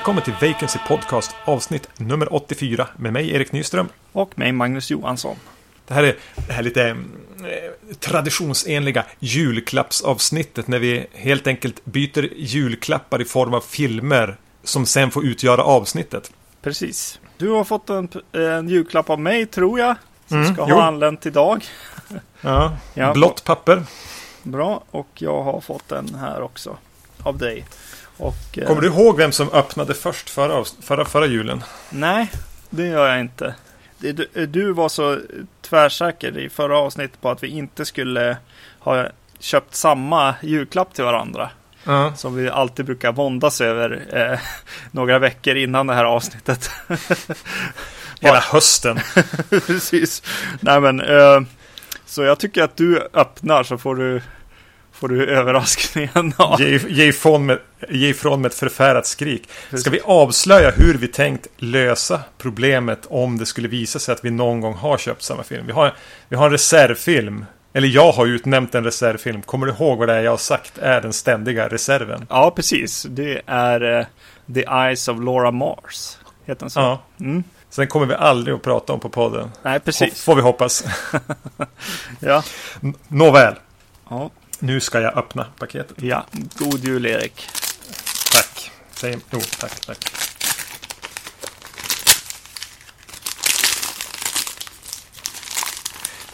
Välkommen till Vacancy Podcast avsnitt nummer 84 med mig Erik Nyström. Och mig Magnus Johansson. Det här är det här lite eh, traditionsenliga julklappsavsnittet när vi helt enkelt byter julklappar i form av filmer som sen får utgöra avsnittet. Precis. Du har fått en, en julklapp av mig tror jag. Som Mm, ska jo. ha anlänt idag. Ja, blått papper. Bra. Och jag har fått den här också. Av dig. Och, eh, Kommer du ihåg vem som öppnade först förra, förra, förra julen? Nej, det gör jag inte. Du, du var så tvärsäker i förra avsnittet på att vi inte skulle ha köpt samma julklapp till varandra. Ja. Som vi alltid brukar våndas över eh, några veckor innan det här avsnittet. Hela hösten. Precis. Nej men, eh, så jag tycker att du öppnar så får du, får du överraskningen. Ge, ge, ifrån med, ge ifrån med ett förfärat skrik. Ska vi avslöja hur vi tänkt lösa problemet om det skulle visa sig att vi någon gång har köpt samma film? Vi har, vi har en reservfilm. Eller jag har utnämnt en reservfilm. Kommer du ihåg vad det är jag har sagt är den ständiga reserven? ja, precis. Det är eh, The Eyes of Laura Mars. Heter den så? Ja. Mm. Sen kommer vi aldrig att prata om på podden. Nej, precis. Får vi hoppas. Ja. Nåväl. ja. Nu ska jag öppna paketet. Ja. God jul Erik. Tack. Säg, jo, tack, tack.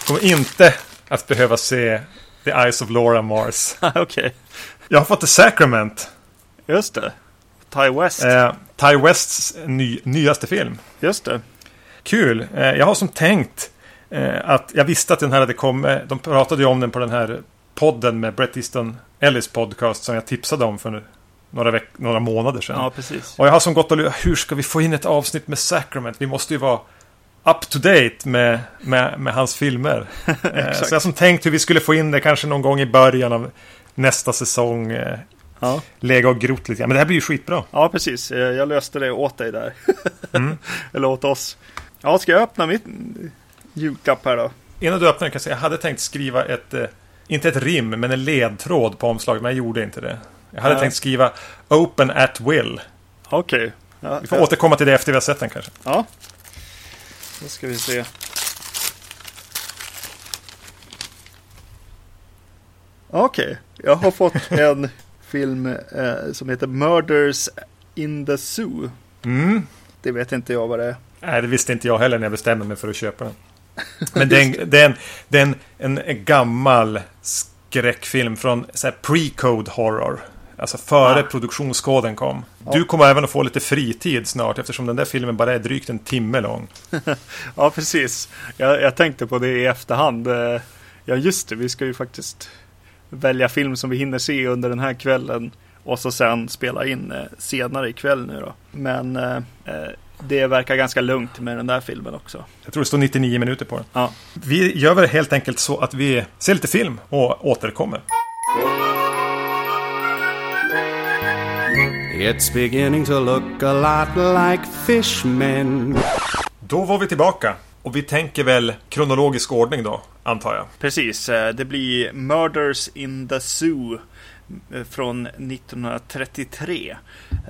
Kommer inte att behöva se The Eyes of Laura Mars. Okej. Jag har fått The Sacrament. Just det. Ty West. Eh, Ty Wests ny, nyaste film. Just det. Kul. Eh, jag har som tänkt eh, att jag visste att den här hade kommit. De pratade ju om den på den här podden med Bret Easton Ellis podcast som jag tipsade om för några, veck- några månader sedan. Ja, precis. Och jag har som gått och hur ska vi få in ett avsnitt med Sacrament? Vi måste ju vara up to date med, med, med hans filmer. Eh, så jag har som tänkt hur vi skulle få in det kanske någon gång i början av nästa säsong. Eh, Ja. lega och grott lite grann. Men det här blir ju skitbra. ja, precis. Eh, Jag löste det åt dig där. Mm. Eller åt oss. Ja, ska jag öppna mitt julklapp här då? Innan du öppnar kan jag säga, jag hade tänkt skriva ett, inte ett rim, men en ledtråd på omslaget, men jag gjorde inte det. Jag hade Ja. tänkt skriva Open at will. Okej. Ja, Vi får återkomma till det efter vi har sett den kanske. Ja. Då ska vi se. Okej, jag har fått en film eh, som heter Murders in the Zoo. Mm. Det vet inte jag vad det är. Nej, det visste inte jag heller när jag bestämde mig för att köpa den. Men det är en, det är en, det är en, en, gammal skräckfilm från pre-code horror. Alltså före Ah. produktionskoden kom. Du kommer även att få lite fritid snart eftersom den där filmen bara är drygt en timme lång. Ja, precis. Jag, jag tänkte på det i efterhand. Eh, Ja, just det. Vi ska ju faktiskt välja film som vi hinner se under den här kvällen. Och så sen spela in eh, senare ikväll nu då. Men eh, eh, det verkar ganska lugnt med den där filmen också. Jag tror det står 99 minuter på den. Ja, Vi gör väl helt enkelt så att vi ser lite film och återkommer. It's beginning to look a lot like fishmen. Då var vi tillbaka. Och vi tänker väl kronologisk ordning då, antar jag. precis. Eh, Det blir Murders in the Zoo från 1933.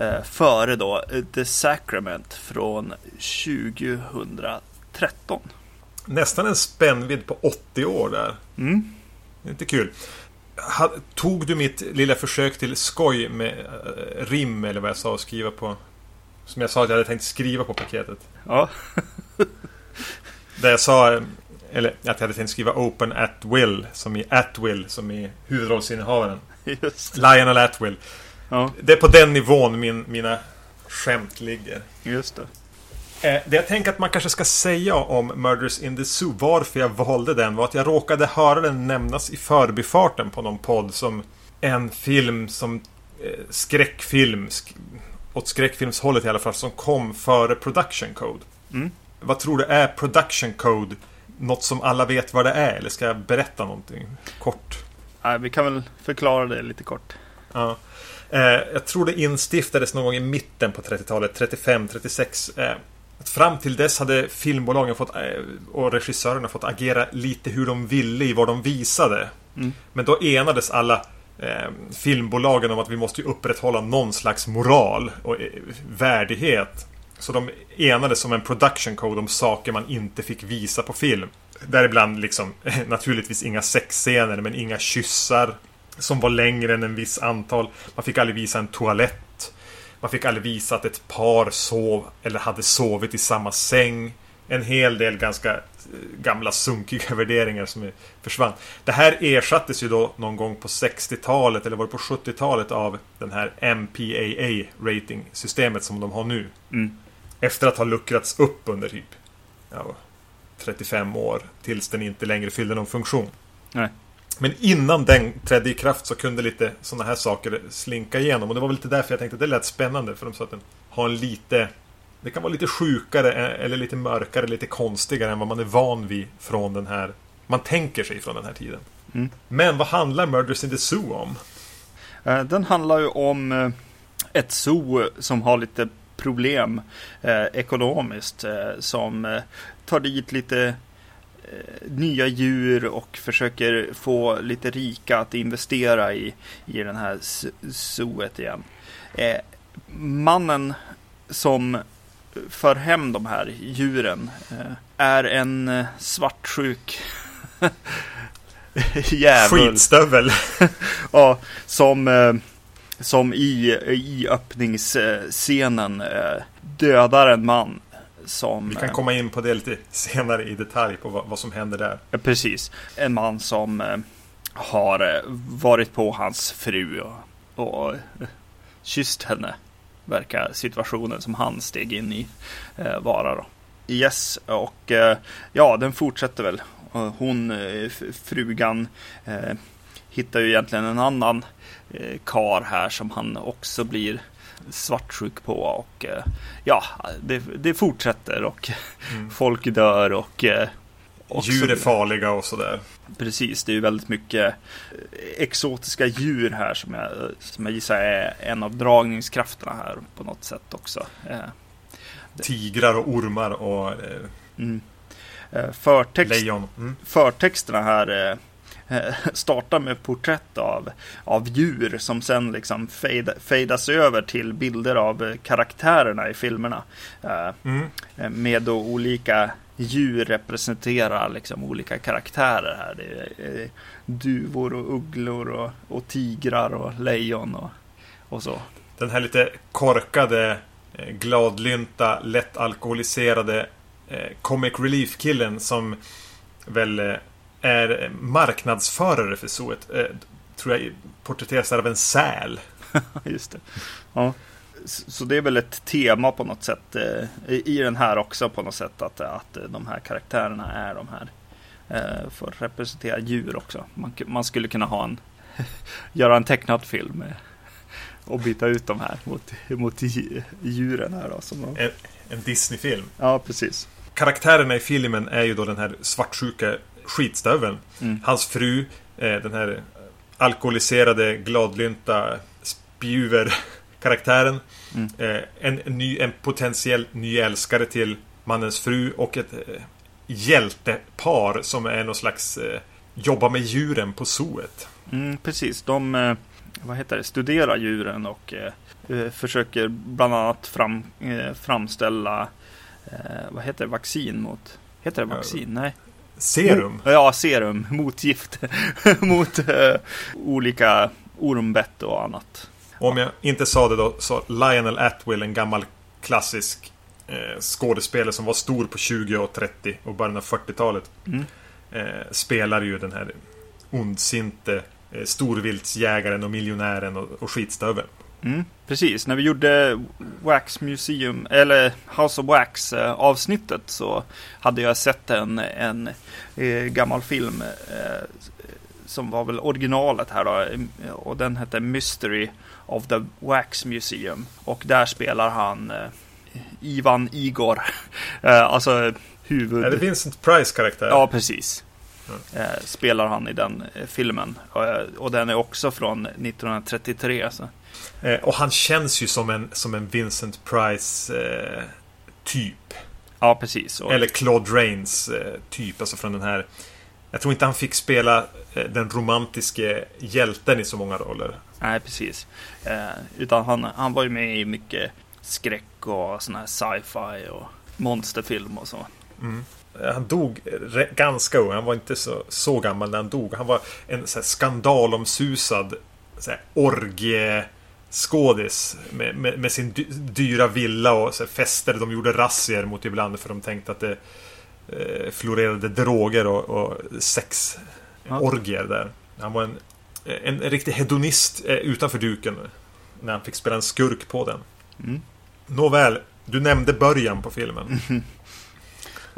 eh, Före då eh, The Sacrament från 2013. Nästan en spännvidd på 80 år där. Mm. Inte kul. Tog du mitt lilla försök till skoj med eh, rim eller vad jag sa att skriva på? Som jag sa att jag hade tänkt skriva på paketet. Ja, Där jag sa, eh, eller att jag hade tänkt skriva Open at will, som i at will, som i huvudrollsinnehavaren. Just, Lionel Atwill. ja, Det är på den nivån min, mina skämt ligger. just det. Eh, det jag tänker att man kanske ska säga om Murders in the Zoo, varför jag valde den, var att jag råkade höra den nämnas i förbifarten på någon podd som en film som eh, skräckfilm, sk åt skräckfilmshållet i alla fall, som kom före Production Code. Mm. Vad tror du är Production Code? Något som alla vet vad det är, eller ska jag berätta någonting kort? Nej, vi kan väl förklara det lite kort. Ja. Eh, jag tror det instiftades någon gång i mitten på 30-talet, 35, 36. Eh, fram till dess hade filmbolagen fått, eh, och regissörerna fått agera lite hur de ville i vad de visade. Mm. Men då enades alla eh, filmbolagen om att vi måste ju upprätthålla någon slags moral och eh, värdighet. Så de enades om en production code om saker man inte fick visa på film. Däribland liksom naturligtvis inga sexscener men inga kyssar som var längre än en viss antal. Man fick aldrig visa en toalett. Man fick aldrig visa att ett par sov eller hade sovit i samma säng. En hel del ganska eh, gamla sunkiga värderingar som försvann. Det här ersattes ju då någon gång på 60-talet eller var det på 70-talet av den här MPAA rating systemet som de har nu. Mm. Efter att ha luckrats upp under typ ja, 35 år tills den inte längre fyllde någon funktion. Nej. Men innan den trädde i kraft så kunde lite sådana här saker slinka igenom. Och det var väl lite därför jag tänkte att det lät spännande. För de sa att den har en lite... Det kan vara lite sjukare eh, eller lite mörkare, lite konstigare än vad man är van vid från den här... Man tänker sig från den här tiden. Mm. Men vad handlar Murders in the Zoo om? Eh, Den handlar ju om eh, ett zoo som har lite problem eh, ekonomiskt. Eh, som tar dit lite eh, nya djur och försöker få lite rika att investera i, i den här zooet igen. Eh, mannen som för hem de här djuren eh, är en eh, svartsjuk djävul. Skitstövel! Ja, som, eh, som i, i öppningsscenen dödar en man. Som, Vi kan komma in på det lite senare i detalj på vad, vad som händer där. precis, en man som eh, har eh, varit på hans fru och, och eh, kysst henne. Verkar situationen som han steg in i vara då. Yes, och ja, den fortsätter väl. Hon, frugan, hittar ju egentligen en annan kar här som han också blir svartsjuk på och eh, ja, det, det fortsätter och Mm. folk dör och, eh, och Djur är farliga och sådär. Precis, det är ju väldigt mycket eh, exotiska djur här som jag, som jag gissar är en av dragningskrafterna här på något sätt också. Tigrar och ormar och Mm. Förtext, lejon. Mm. förtexterna här startar med porträtt av, av djur som sen liksom fade, fadas över till bilder av eh, karaktärerna i filmerna. Eh, Mm. eh, med då olika djur representerar liksom olika karaktärer här. Det är eh, duvor och ugglor och, och tigrar och lejon och, och så. Den här lite korkade, eh, gladlynta, lätt alkoholiserade eh, comic relief-killen som väl eh, är marknadsförare för zooet. Eh, tror jag porträtteras där av en säl. Just det. Ja. Så det är väl ett tema på något sätt eh, i den här också på något sätt att, att de här karaktärerna är de här. Eh, för att representera djur också. Man, man skulle kunna ha en göra en tecknad film eh, och byta ut de här mot, mot dj- djuren här då. Som de, En, en Disney-film. ja, precis. Karaktärerna i filmen är ju då den här svartsjuka skitstöveln. Mm. Hans fru, eh, den här alkoholiserade, gladlynta spjuver-karaktären. Mm. Eh, en, ny, en potentiell ny älskare till mannens fru och ett eh, hjältepar som är någon slags jobbar med djuren på zooet. Mm, precis, de vad heter det, studerar djuren och eh, försöker bland annat fram, eh, framställa eh, vad heter det, vaccin mot Heter det vaccin? Nej. Serum. Ja, serum. Motgift. mot eh, olika ormbett och annat. Om jag inte sa det då så Lionel Atwill, en gammal klassisk eh, skådespelare som var stor på 20 och 30 och början av 40-talet. Mm. Eh, spelar ju den här ondsinte eh, storviltsjägaren och miljonären och, och skitstöveln. Mm, precis, när vi gjorde Wax Museum, eller House of Wax eh, avsnittet så hade jag sett en, en eh, gammal film eh, som var väl originalet här då eh, och den hette Mystery of the Wax Museum och där spelar han eh, Ivan Igor, eh, alltså huvud... Är det Vincent Price karaktär? Ja, precis. Eh, spelar han i den filmen. Och den är också från 1933. Så. Eh, och han känns ju som en, som en Vincent Price eh, typ. Ja, precis. Och, Eller Claude Rains eh, typ, alltså från den här Jag tror inte han fick spela eh, den romantiske hjälten i så många roller. Nej, precis. Utan han, han var ju med i mycket skräck och sån här sci-fi och monsterfilm och så. Mm. Han dog ganska ung. Han var inte så, så gammal när han dog. Han var en så här, skandalomsusad så här, orgieskådis med, med, med, sin dyra villa och så här, fester. De gjorde razzior mot ibland för de tänkte att det eh, florerade droger och, och sexorgier där. Han var en, en, en riktig hedonist eh, utanför duken när han fick spela en skurk på den. Mm. Nåväl, du nämnde början på filmen.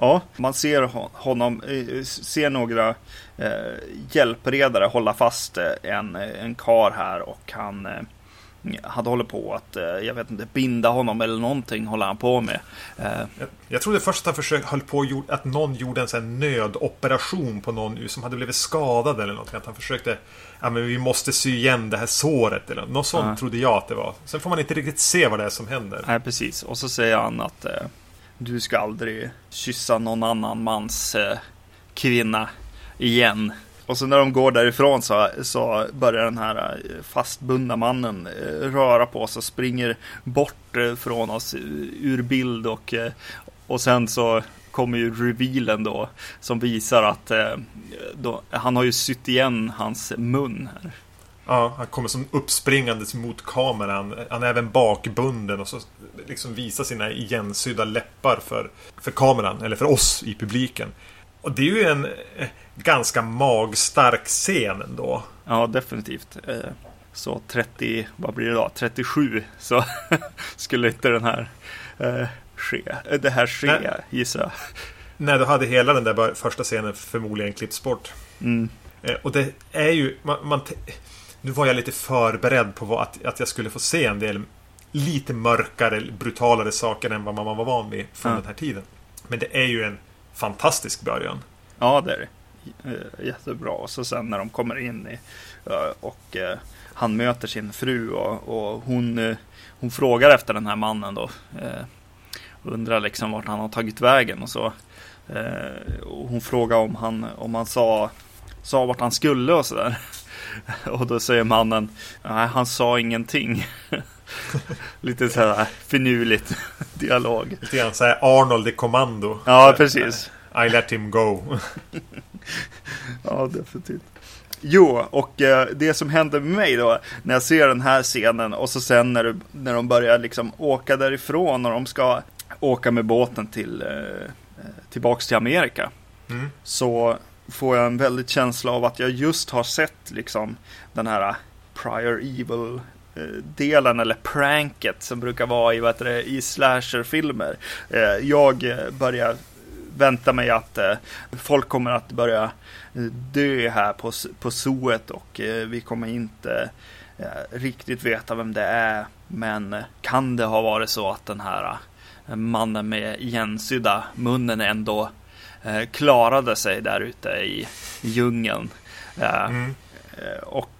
Ja, man ser honom, eh, ser några eh, hjälpredare hålla fast eh, en, en kar här och han eh, hade hållit på att, eh, jag vet inte, binda honom eller någonting håller han på med. Jag, jag trodde först att han försökte, höll på att någon gjorde en sån nödoperation på någon som hade blivit skadad eller någonting. Att han försökte, ja men vi måste sy igen det här såret eller något sånt ja. trodde jag att det var. Sen får man inte riktigt se vad det är som händer. Nej, precis. Och så säger han att du ska aldrig kyssa någon annan mans eh, kvinna igen. Och så när de går därifrån så, så börjar den här eh, fastbundna mannen eh, röra på sig och springer bort eh, från oss ur bild och, och sen så kommer ju revealen då som visar att då, han har ju sytt igen hans mun här. Ja, han kommer som uppspringandes mot kameran. Han är även bakbunden och så liksom visar sina igensydda läppar för, för kameran, eller för oss i publiken. Och det är ju en ganska magstark scen ändå. Ja, definitivt. Eh, så 30, vad blir det då? 37 så skulle inte den här eh, ske, det här ske, Nej. gissar jag. Nej, då hade hela den där första scenen förmodligen klippts bort. Mm. Och det är ju, man, man nu var jag lite förberedd på vad, att, att jag skulle få se en del lite mörkare, brutalare saker än vad man var van vid från ja. den här tiden. Men det är ju en fantastisk början. Ja, det är det. Eh, jättebra. Och så sen när de kommer in i, eh, och eh, han möter sin fru och, och hon, hon frågar efter den här mannen då. Undrar liksom vart han har tagit vägen och så. Och hon frågar om han, om han sa, sa vart han skulle och sådär. Och då säger mannen, nej han sa ingenting. Lite så här finurligt dialog. Lite grann så här Arnold i kommando. Ja, precis. I let him go. Ja, definitivt. Jo, och eh, det som händer med mig då när jag ser den här scenen och så sen när, du, när de börjar liksom åka därifrån och de ska åka med båten till eh, eh tillbaks till Amerika. Mm. Så får jag en väldigt känsla av att jag just har sett liksom den här prior evil delen eller pranket som brukar vara i, vad det, i slasherfilmer. Jag börjar Väntar mig att eh, folk kommer att börja eh, dö här på, på zooet och eh, vi kommer inte eh, riktigt veta vem det är. Men kan det ha varit så att den här mannen med igensydda munnen ändå Eh, klarade sig där ute i djungeln. Eh, mm. Eh, och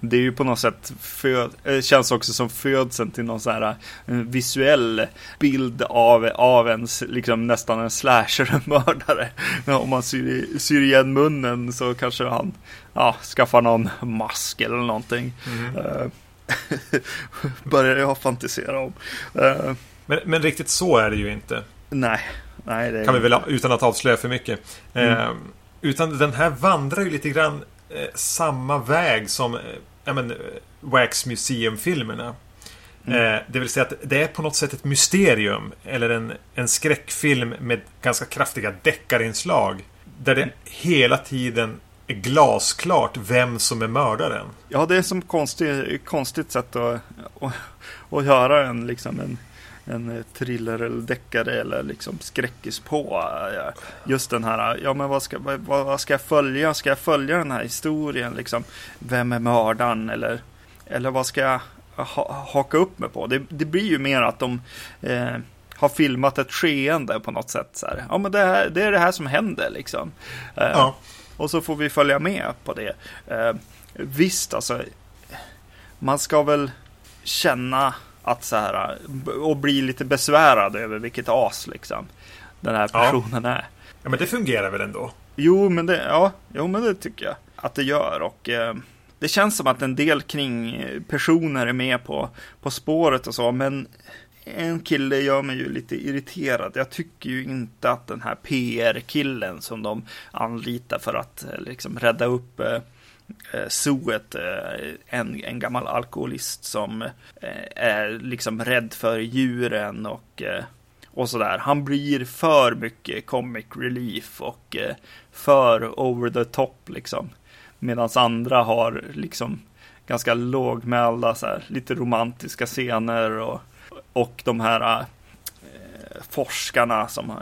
det är ju på något sätt föd, känns också som födseln till någon sån här visuell bild av, av en, liksom nästan en slasher-mördare. Om man syr, syr igen munnen så kanske han ja, skaffar någon mask eller någonting. Mm. Börjar jag fantisera om. Men, men riktigt så är det ju inte. Nej. Nej, det kan vi väl utan att avslöja för mycket. Mm. Eh, utan den här vandrar ju lite grann eh, samma väg som eh, ja, men, eh, Wax Museum-filmerna. Mm. Det vill säga att det är på något sätt ett mysterium eller en, en skräckfilm med ganska kraftiga deckarinslag. Där det mm. hela tiden är glasklart vem som är mördaren. Ja, det är som konstigt, konstigt sätt att, att, att göra en, liksom en en thriller eller deckare eller liksom skräckis på. Just den här, ja men vad ska, vad, vad, ska jag följa? Ska jag följa den här historien liksom? Vem är mördaren? Eller, eller vad ska jag ha, haka upp mig på? Det, det blir ju mer att de eh, har filmat ett skeende på något sätt. Så här. Ja men det, här, det är det här som händer liksom. Eh, ja. Och så får vi följa med på det. Eh, visst alltså, man ska väl känna att så här, och bli lite besvärad över vilket as liksom den här personen ja. är. Ja, men det fungerar väl ändå? Jo, men det, ja, jo, men det tycker jag att det gör. Och eh, det känns som att en del kring personer är med på, på spåret och så, men en kille gör mig ju lite irriterad. Jag tycker ju inte att den här PR-killen som de anlitar för att eh, liksom rädda upp eh, eh Zooet, eh, en, en gammal alkoholist som eh, är liksom rädd för djuren och, eh, och sådär. Han blir för mycket comic relief och eh, för over the top liksom. Medan andra har liksom ganska lågmälda, så här, lite romantiska scener och och de här äh, forskarna som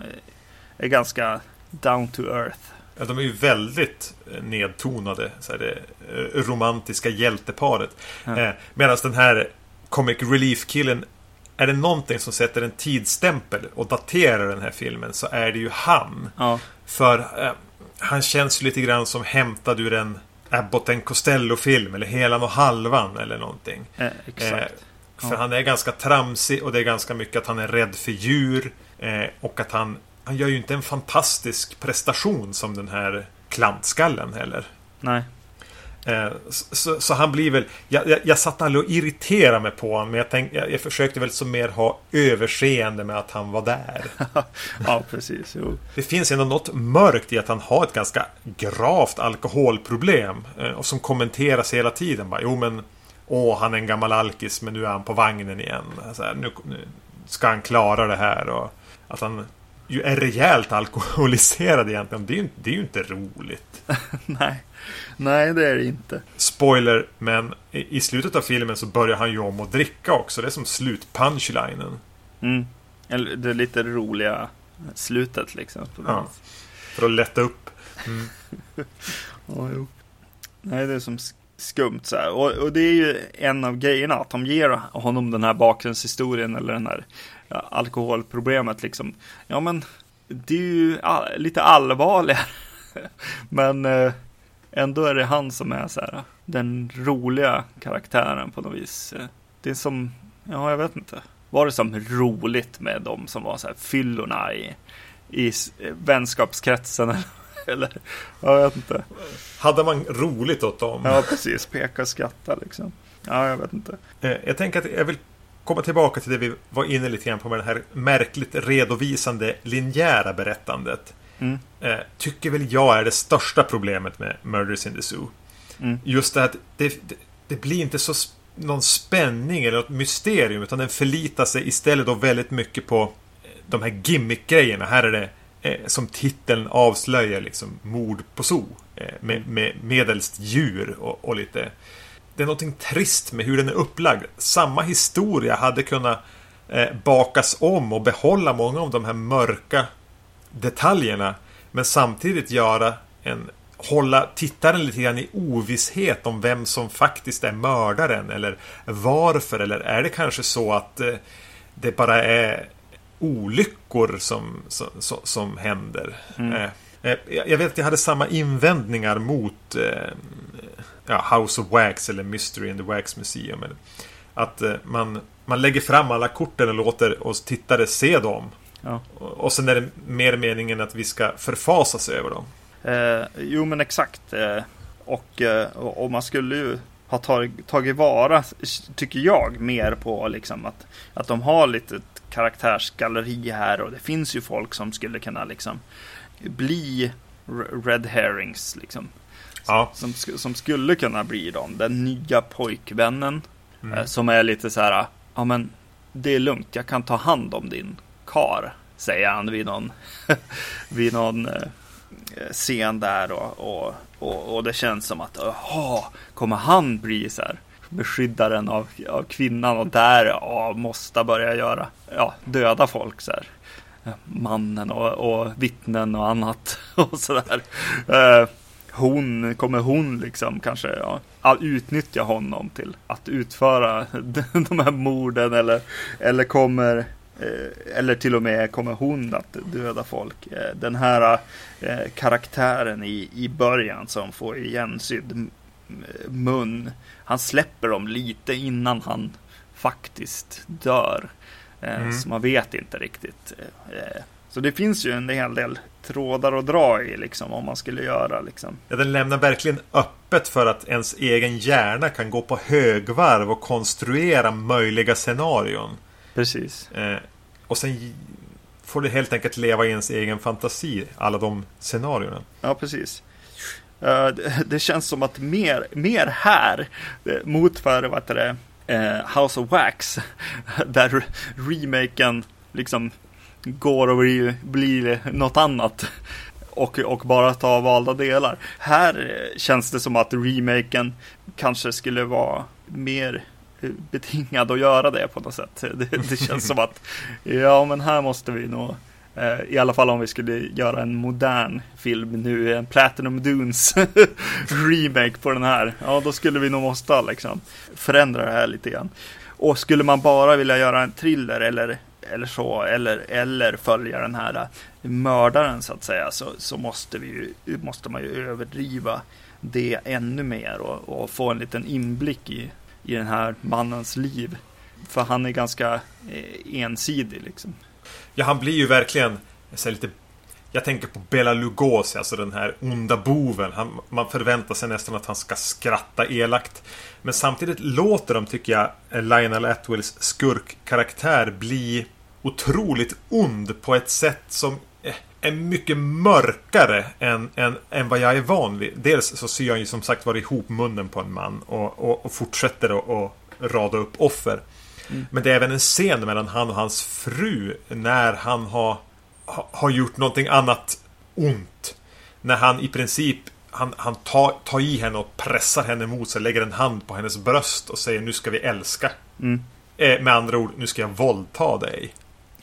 är ganska down to earth. Ja, de är ju väldigt eh, nedtonade. Så här, det eh, romantiska hjälteparet. Ja. Eh, Medan den här Comic Relief-killen är det någonting som sätter en tidsstämpel och daterar den här filmen så är det ju han. Ja. För eh, han känns lite grann som hämtad ur en Abbott Costello-film eller Helan och Halvan eller någonting. Eh, exakt. För ja. han är ganska tramsig och det är ganska mycket att han är rädd för djur. Eh, och att han, han gör ju inte en fantastisk prestation som den här klantskallen heller. Nej. Eh, så, så, han blir väl... Jag, jag, jag satt aldrig och irriterade mig på honom. Men jag, tänk, jag, jag försökte väl som mer ha överseende med att han var där. ja, precis. Jo. Det finns ändå något mörkt i att han har ett ganska gravt alkoholproblem. Eh, och som kommenteras hela tiden. Bara, jo men Åh, han är en gammal alkis men nu är han på vagnen igen. Här, nu, nu, ska han klara det här. Och att han ju är rejält alkoholiserad egentligen. Det är ju, det är ju inte roligt. Nej. Nej, det är det inte. Spoiler, men i, slutet av filmen så börjar han ju om att dricka också. Det är som slutpunchlinen. Mm. Det är lite roliga slutet liksom. Ja. För att lätta upp. Mm. oh, jo. Nej, det är som skumt så här. Och, och, det är ju en av grejerna att de ger honom den här bakgrundshistorien eller den här ja, alkoholproblemet liksom. Ja, men det är ju all, lite allvarligare. men eh, ändå är det han som är så här den roliga karaktären på något vis. Det är som, ja, jag vet inte. Var det som roligt med de som var så här fyllorna i, i vänskapskretsen? Eller, jag vet inte. Hade man roligt åt dem? Ja, precis. Peka och skratta liksom. Ja, jag vet inte. Eh, jag tänker att jag vill komma tillbaka till det vi var inne lite grann på med det här märkligt redovisande linjära berättandet. Mm. Eh, tycker väl jag är det största problemet med Murders in the Zoo. Mm. Just det att det, det, det, blir inte så någon spänning eller något mysterium utan den förlitar sig istället då väldigt mycket på eh, de här gimmick-grejerna. Här är det eh, som titeln avslöjar liksom mord på zoo. Eh, med, med medelst djur och, och, lite... Det är någonting trist med hur den är upplagd. Samma historia hade kunnat eh, bakas om och behålla många av de här mörka detaljerna. Men samtidigt göra en hålla tittaren lite grann i ovisshet om vem som faktiskt är mördaren eller varför eller är det kanske så att eh, det bara är olyckor som, som, som händer. Mm. Eh, eh, jag vet att jag hade samma invändningar mot eh, ja, House of Wax eller Mystery in the Wax Museum. Att man, man lägger fram alla korten och låter oss tittare se dem. Ja. Och sen är det mer meningen att vi ska förfasas över dem. Eh, jo men exakt. Eh, och, och man skulle ju ha tagit, tagit vara, tycker jag, mer på liksom att, att de har lite karaktärsgalleri här och det finns ju folk som skulle kunna liksom bli Red Herrings liksom. Ja. Som, som skulle kunna bli dem. Den nya pojkvännen. Mm. Eh, som är lite så här, ja men det är lugnt, jag kan ta hand om din kar. Säger han vid någon, vid någon eh, scen där och, och, och, och, det känns som att, jaha, kommer han bli så här beskyddaren av, av kvinnan och där ja, måste börja göra, ja, döda folk så här. Mannen och, och vittnen och annat och sådär. Eh, hon, kommer hon liksom kanske ja, utnyttja honom till att utföra de här morden eller, eller kommer eh, eller till och med kommer hon att döda folk. Eh, den här karaktären i, i början som får igensydd mun han släpper dem lite innan han faktiskt dör. Eh, mm. Så man vet inte riktigt. Eh, så det finns ju en hel del trådar att dra i liksom om man skulle göra liksom. Ja, den lämnar verkligen öppet för att ens egen hjärna kan gå på högvarv och konstruera möjliga scenarion. Precis. Eh, och sen får det helt enkelt leva i ens egen fantasi, alla de scenarierna. Ja, precis. Uh, det, det, känns som att mer, mer här eh, mot för vad det, uh, House of Wax, där remaken liksom går och blir, blir något annat och, och bara ta valda delar. Här känns det som att remaken kanske skulle vara mer eh, betingad att göra det på något sätt. Det, det känns som att ja, men här måste vi nog eh, i alla fall om vi skulle göra en modern film nu, en Platinum Dunes remake på den här. Ja, då skulle vi nog måste liksom förändra det här lite grann. Och skulle man bara vilja göra en thriller eller, eller så, eller, eller följa den här eh, mördaren så att säga, så, så måste, vi ju, måste man ju överdriva det ännu mer och, och få en liten inblick i i den här mannens liv. För han är ganska eh, ensidig liksom. Ja, han blir ju verkligen jag lite jag tänker på Bela Lugosi, alltså den här onda boven. Han, man förväntar sig nästan att han ska skratta elakt. Men samtidigt låter de, tycker jag, Lionel Atwills skurkkaraktär bli otroligt ond på ett sätt som är mycket mörkare än, än, än vad jag är van vid. Dels så syr han ju som sagt var ihop munnen på en man och, och, och fortsätter att rada upp offer. Mm. Men det är även en scen mellan han och hans fru när han har, ha, har gjort någonting annat ont. När han i princip han, han tar, tar i henne och pressar henne mot sig, lägger en hand på hennes bröst och säger nu ska vi älska. Mm. Eh, med andra ord, nu ska jag våldta dig.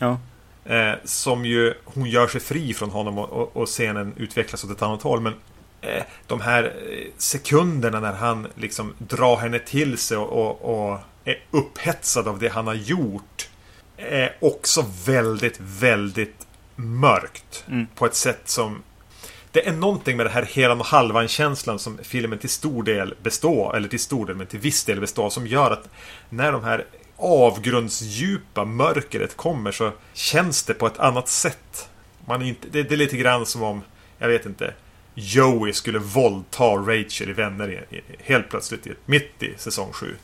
Ja. Eh, som ju hon gör sig fri från honom och, och, och scenen utvecklas åt ett annat håll. Men eh, de här eh, sekunderna när han liksom drar henne till sig och, och, är upphetsad av det han har gjort. Är också väldigt, väldigt mörkt. Mm. På ett sätt som det är någonting med det här helan och halvan känslan som filmen till stor del består, eller till stor del, men till viss del består, som gör att när de här avgrundsdjupa mörkret kommer så känns det på ett annat sätt. Man inte, det, det är lite grann som om, jag vet inte, Joey skulle våldta Rachel i Vänner helt plötsligt mitt i säsong 7.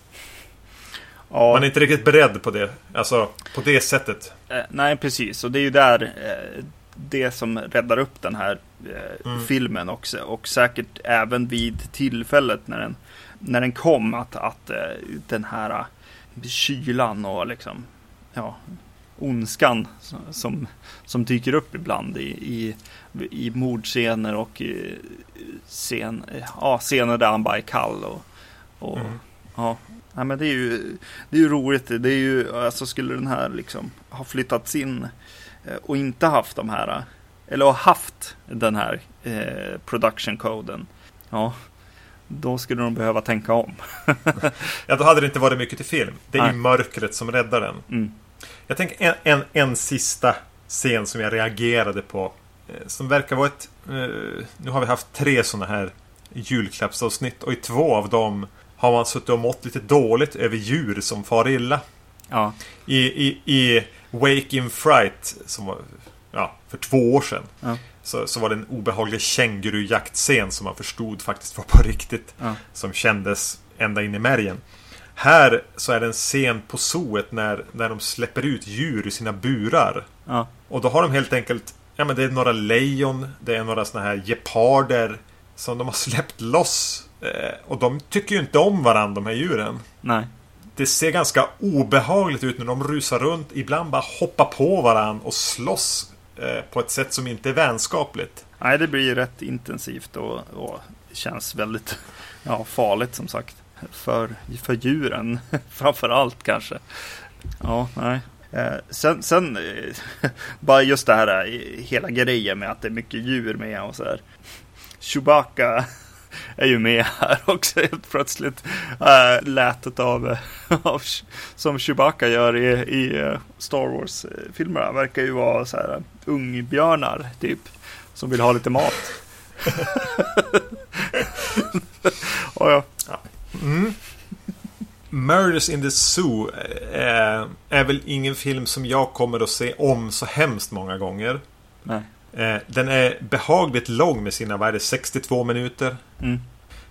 Ja. Man är inte riktigt beredd på det. Alltså på det sättet. Eh, nej, precis. Och det är ju där eh, det som räddar upp den här eh, mm. filmen också. Och säkert även vid tillfället när den, när den kom. Att, att eh, den här kylan och liksom, ja, ondskan som, som dyker upp ibland i, i, i mordscener och i scen, ja, scener där han bara är kall. Och, och mm. ja, ja, men det är ju, det är ju roligt. Det är ju, alltså skulle den här liksom ha flyttats in eh, och inte haft de här, eller ha haft den här eh, production-koden. Ja, då skulle de behöva tänka om. ja, då hade det inte varit mycket till film. Det är Nej. ju mörkret som räddar den. Mm. Jag tänker en, en, en sista scen som jag reagerade på. Eh, som verkar vara ett... Eh, nu har vi haft tre sådana här julklappsavsnitt och i två av dem har man suttit och mått lite dåligt över djur som far illa. Ja. I, i, i Wake in Fright, som var ja, för två år sedan. Ja så, så var det en obehaglig kängurujaktscen som man förstod faktiskt var på riktigt. Ja. Som kändes ända in i märgen. Här så är det en scen på zooet när, när de släpper ut djur i sina burar. Ja. Och då har de helt enkelt Ja men det är några lejon Det är några såna här geparder Som de har släppt loss eh, Och de tycker ju inte om varandra de här djuren Nej Det ser ganska obehagligt ut när de rusar runt Ibland bara hoppar på varandra och slåss Eh, på ett sätt som inte är vänskapligt. Nej, det blir rätt intensivt och, och känns väldigt ja, farligt som sagt. För, för djuren framför allt kanske. Ja, nej. Eh, sen, sen eh, bara just det här eh, hela grejen med att det är mycket djur med och så här. Chewbacca är ju med här också helt plötsligt. Äh, lätet av, av som Chewbacca gör i, i eh, Star Wars-filmerna. Verkar ju vara så här ungbjörnar typ. Som vill ha lite mat. oh, ja. Mm. Murders in the Zoo är, är väl ingen film som jag kommer att se om så hemskt många gånger. Nej. Eh, den är behagligt lång med sina, vad är det, 62 minuter. Mm.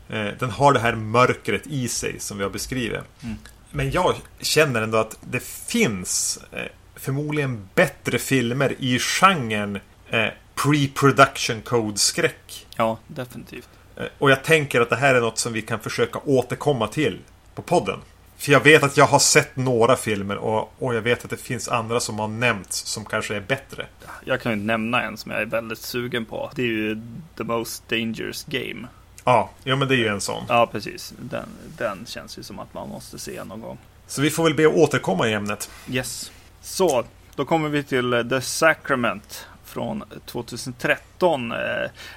Eh, den har det här mörkret i sig som vi har beskrivit. Mm. Men jag känner ändå att det finns eh, förmodligen bättre filmer i genren eh, pre-production code-skräck. Ja, definitivt. Eh, Och jag tänker att det här är något som vi kan försöka återkomma till på podden. För jag vet att jag har sett några filmer och, och jag vet att det finns andra som har nämnts som kanske är bättre. Jag kan ju nämna en som jag är väldigt sugen på. Det är ju The Most Dangerous Game. Ja, ja men det är ju en sån. Ja, precis. Den, den känns ju som att man måste se någon gång. Så vi får väl be att återkomma i ämnet. Yes. Så, då kommer vi till The Sacrament från 2013. Eh,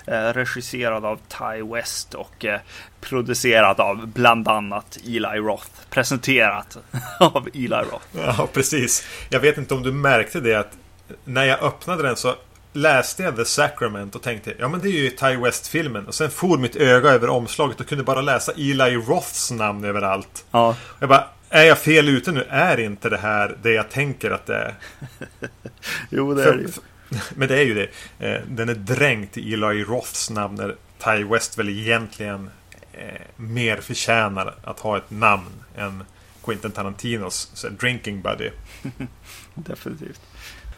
eh, regisserad av Ty West och eh, producerad av bland annat Eli Roth. Presenterat av Eli Roth. Ja, precis. Jag vet inte om du märkte det att när jag öppnade den så läste jag The Sacrament och tänkte ja men det är ju Ty West-filmen. Och sen for mitt öga över omslaget och kunde bara läsa Eli Roths namn överallt. Ja, Jag bara, är jag fel ute nu? Är inte det här det jag tänker att det är? jo det är det ju. Men det är ju det. Eh, Den är dränkt i Eli Roths namn när Ty West väl egentligen eh, mer förtjänar att ha ett namn än Quentin Tarantinos drinking buddy. Definitivt.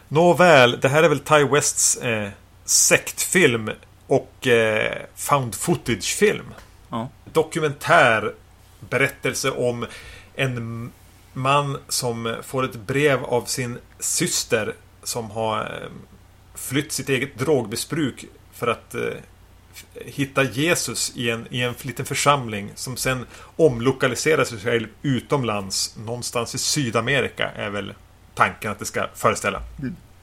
Nåväl, det här är väl Ty Wests eh, sektfilm och eh, found footage-film. Ja. Dokumentär berättelse om en man som får ett brev av sin syster som har eh, flytt sitt eget drogmissbruk för att eh, hitta Jesus i en, i en liten församling som sen omlokaliserar sig själv utomlands. Någonstans i Sydamerika är väl tanken att det ska föreställa.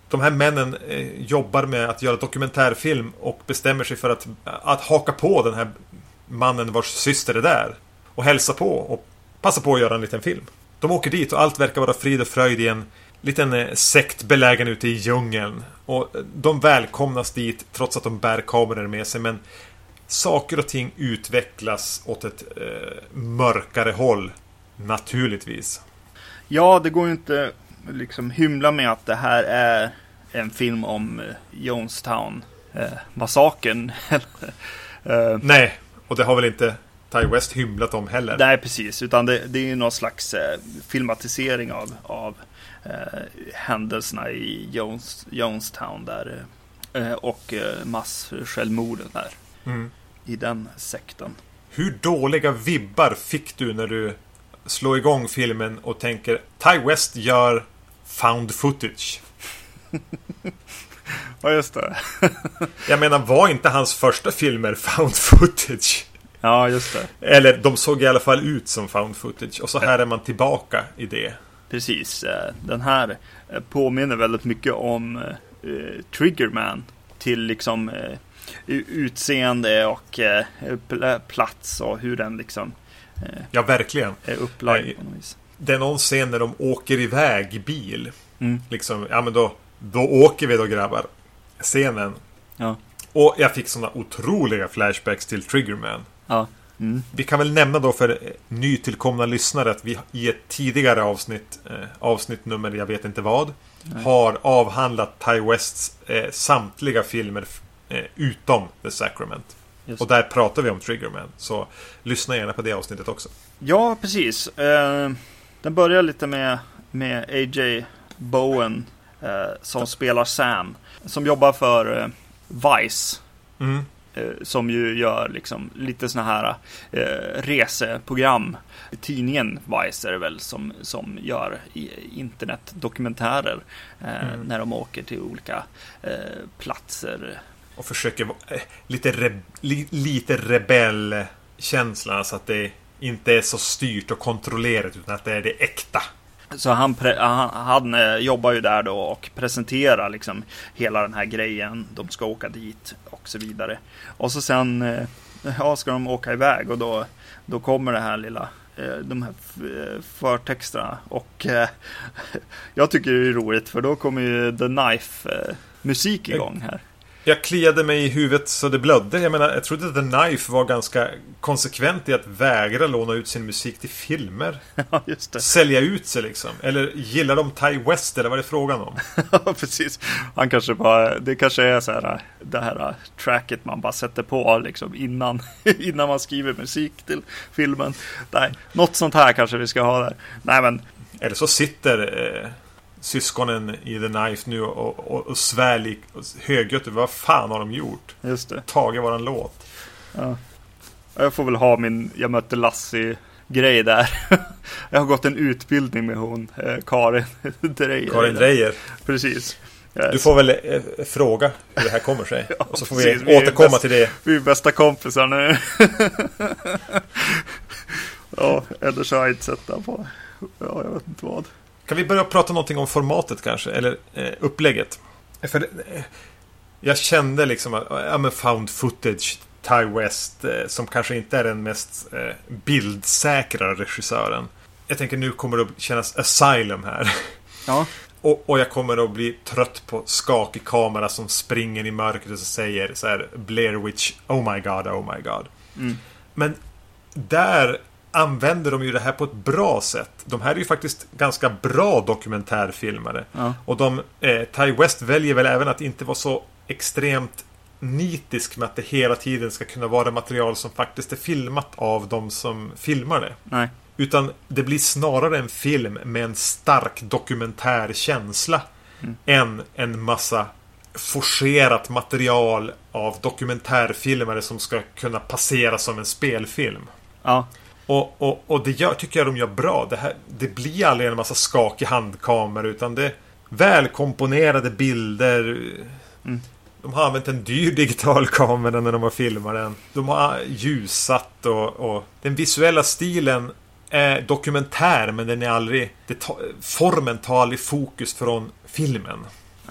De här männen eh, jobbar med att göra dokumentärfilm och bestämmer sig för att, att haka på den här mannen vars syster är där. Och hälsa på och passa på att göra en liten film. De åker dit och allt verkar vara frid och fröjd i en liten eh, sekt belägen ute i djungeln. Och eh, de välkomnas dit trots att de bär kameror med sig men saker och ting utvecklas åt ett eh, mörkare håll. Naturligtvis. Ja, det går ju inte liksom hymla med att det här är en film om eh, Jonestown eh, massakern. eh, Nej, och det har väl inte Ty West hymlat om heller. nej, precis, utan det, det är ju någon slags eh, filmatisering av, av händelserna i Jones, Jonestown där eh, och eh, massjälvmorden där Mm. i den sekten. Hur dåliga vibbar fick du när du slår igång filmen och tänker Ty West gör found footage? Ja, just det. Jag menar, var inte hans första filmer found footage? Ja, just det. Eller de såg i alla fall ut som found footage. Och så här är man tillbaka i det. Precis. eh, Den här eh, påminner väldigt mycket om eh, Triggerman. Till liksom utseende och pl- plats och hur den liksom Ja, verkligen. är upplagd på något vis. Det är någon scen när de åker iväg i bil. Mm. Liksom, ja men då, då åker vi då grabbar. Scenen. Ja. Och jag fick såna otroliga flashbacks till Triggerman. Ja. Mm. Vi kan väl nämna då för nytillkomna lyssnare att vi i ett tidigare avsnitt, eh, avsnitt nummer jag vet inte vad, har avhandlat Ty Wests eh, samtliga filmer eh, utom The Sacrament. Just Och där pratar vi om Triggerman. Så lyssna gärna på det avsnittet också. Ja, precis. Eh, den börjar lite med, med A.J. Bowen eh, som spelar Sam. Som jobbar för eh, Vice. Mm. Eh, som ju gör liksom lite såna här eh, reseprogram. Tidningen Vice är det väl som, som gör internetdokumentärer eh, Mm. när de åker till olika eh, platser. Och försöker vara eh, lite, re, li, lite rebellkänslan. Alltså att det inte är så styrt och kontrollerat utan att det är det äkta. Så han, han, han eh, jobbar ju där då och presenterar liksom hela den här grejen. De ska åka dit och så vidare. Och så sen eh, ja, ska de åka iväg och då, då kommer det här lilla eh, de här eh, förtexterna och jag tycker det är roligt för då kommer ju The Knife musik igång här. Jag kliade mig i huvudet så det blödde. Jag menar, jag trodde The Knife var ganska konsekvent i att vägra låna ut sin musik till filmer. Ja, just det. Sälja ut sig liksom. Eller gillar de Ty West eller vad är det frågan om? Ja, precis. Han kanske bara, det kanske är så här, det här tracket man bara sätter på liksom innan, innan man skriver musik till filmen. Nej, något sånt här kanske vi ska ha där. Nej, men Eller så sitter eh, syskonen i The Knife nu och, och, och svär lik, högljutt vad fan har de gjort? just det. Tagit våran låt. Ja. Jag får väl ha min, jag mötte Lassie grej där. Jag har gått en utbildning med hon, eh, Karin Dreyer. Karin Dreyer. Precis. Du får väl eh, fråga hur det här kommer sig. Ja, och så får precis. vi Vi återkomma bäst- till det. Vi är bästa kompisar nu. ja, eller så har jag inte sett den på, ja, jag vet inte vad. Kan vi börja prata någonting om formatet kanske? Eller eh, upplägget? För eh, jag kände liksom att, ja men found footage, Ty West, eh, som kanske inte är den mest eh, bildsäkra regissören. Jag tänker nu kommer det att kännas Asylum här. Ja, Och, och jag kommer att bli trött på skakig kamera som springer i mörkret och säger så här Blair Witch, oh my god, oh my god. Mm. Men där använder de ju det här på ett bra sätt. De här är ju faktiskt ganska bra dokumentärfilmare. ja, Och de, eh, Ty West väljer väl även att inte vara så extremt nitisk med att det hela tiden ska kunna vara material som faktiskt är filmat av de som filmar det. nej, Utan det blir snarare en film med en stark dokumentär känsla Mm. än en massa forcerat material av dokumentärfilmare som ska kunna passera som en spelfilm. ja, Och, och, och det gör, tycker jag de gör bra. Det, här, det blir aldrig en massa skakig handkamera utan det är välkomponerade bilder. Mm. De har använt en dyr digital kamera när de har filmat den. De har ljusat och, och den visuella stilen är dokumentär men den är aldrig... Det ta, formen tar aldrig fokus från filmen.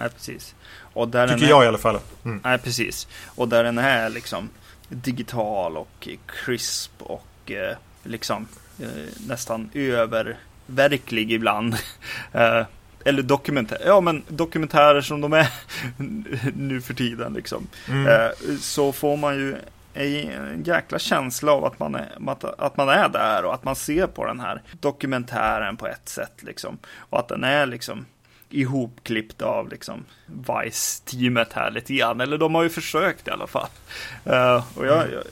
nej, precis. Och där Tycker är, jag i alla fall. Mm. Nej, precis. Och där den är liksom digital och crisp och eh, liksom eh, nästan öververklig ibland. eh, eller dokumentär, ja men dokumentärer som de är nu för tiden liksom. Mm. Eh, så får man ju en jäkla känsla av att man, är, att, man är där och att man ser på den här dokumentären på ett sätt liksom. Och att den är liksom ihopklippt av liksom Vice-teamet här lite grann. Eller de har ju försökt i alla fall. Och jag, jag,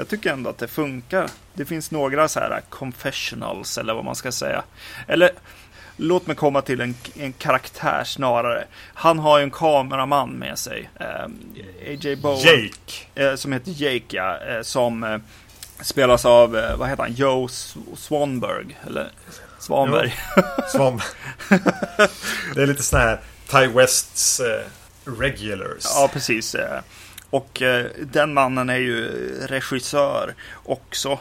jag tycker ändå att det funkar. Det finns några så här confessionals eller vad man ska säga. Eller låt mig komma till en, en karaktär snarare. Han har ju en kameraman med sig. Eh, AJ Bowen. Jake. Eh, som heter Jake, ja. Eh, som eh, spelas av, eh, vad heter han, Joe Swanberg. Eller Svanberg. Svan. det är lite sån här Ty Wests eh, regulars. Ja, precis. Och eh, den mannen är ju regissör också.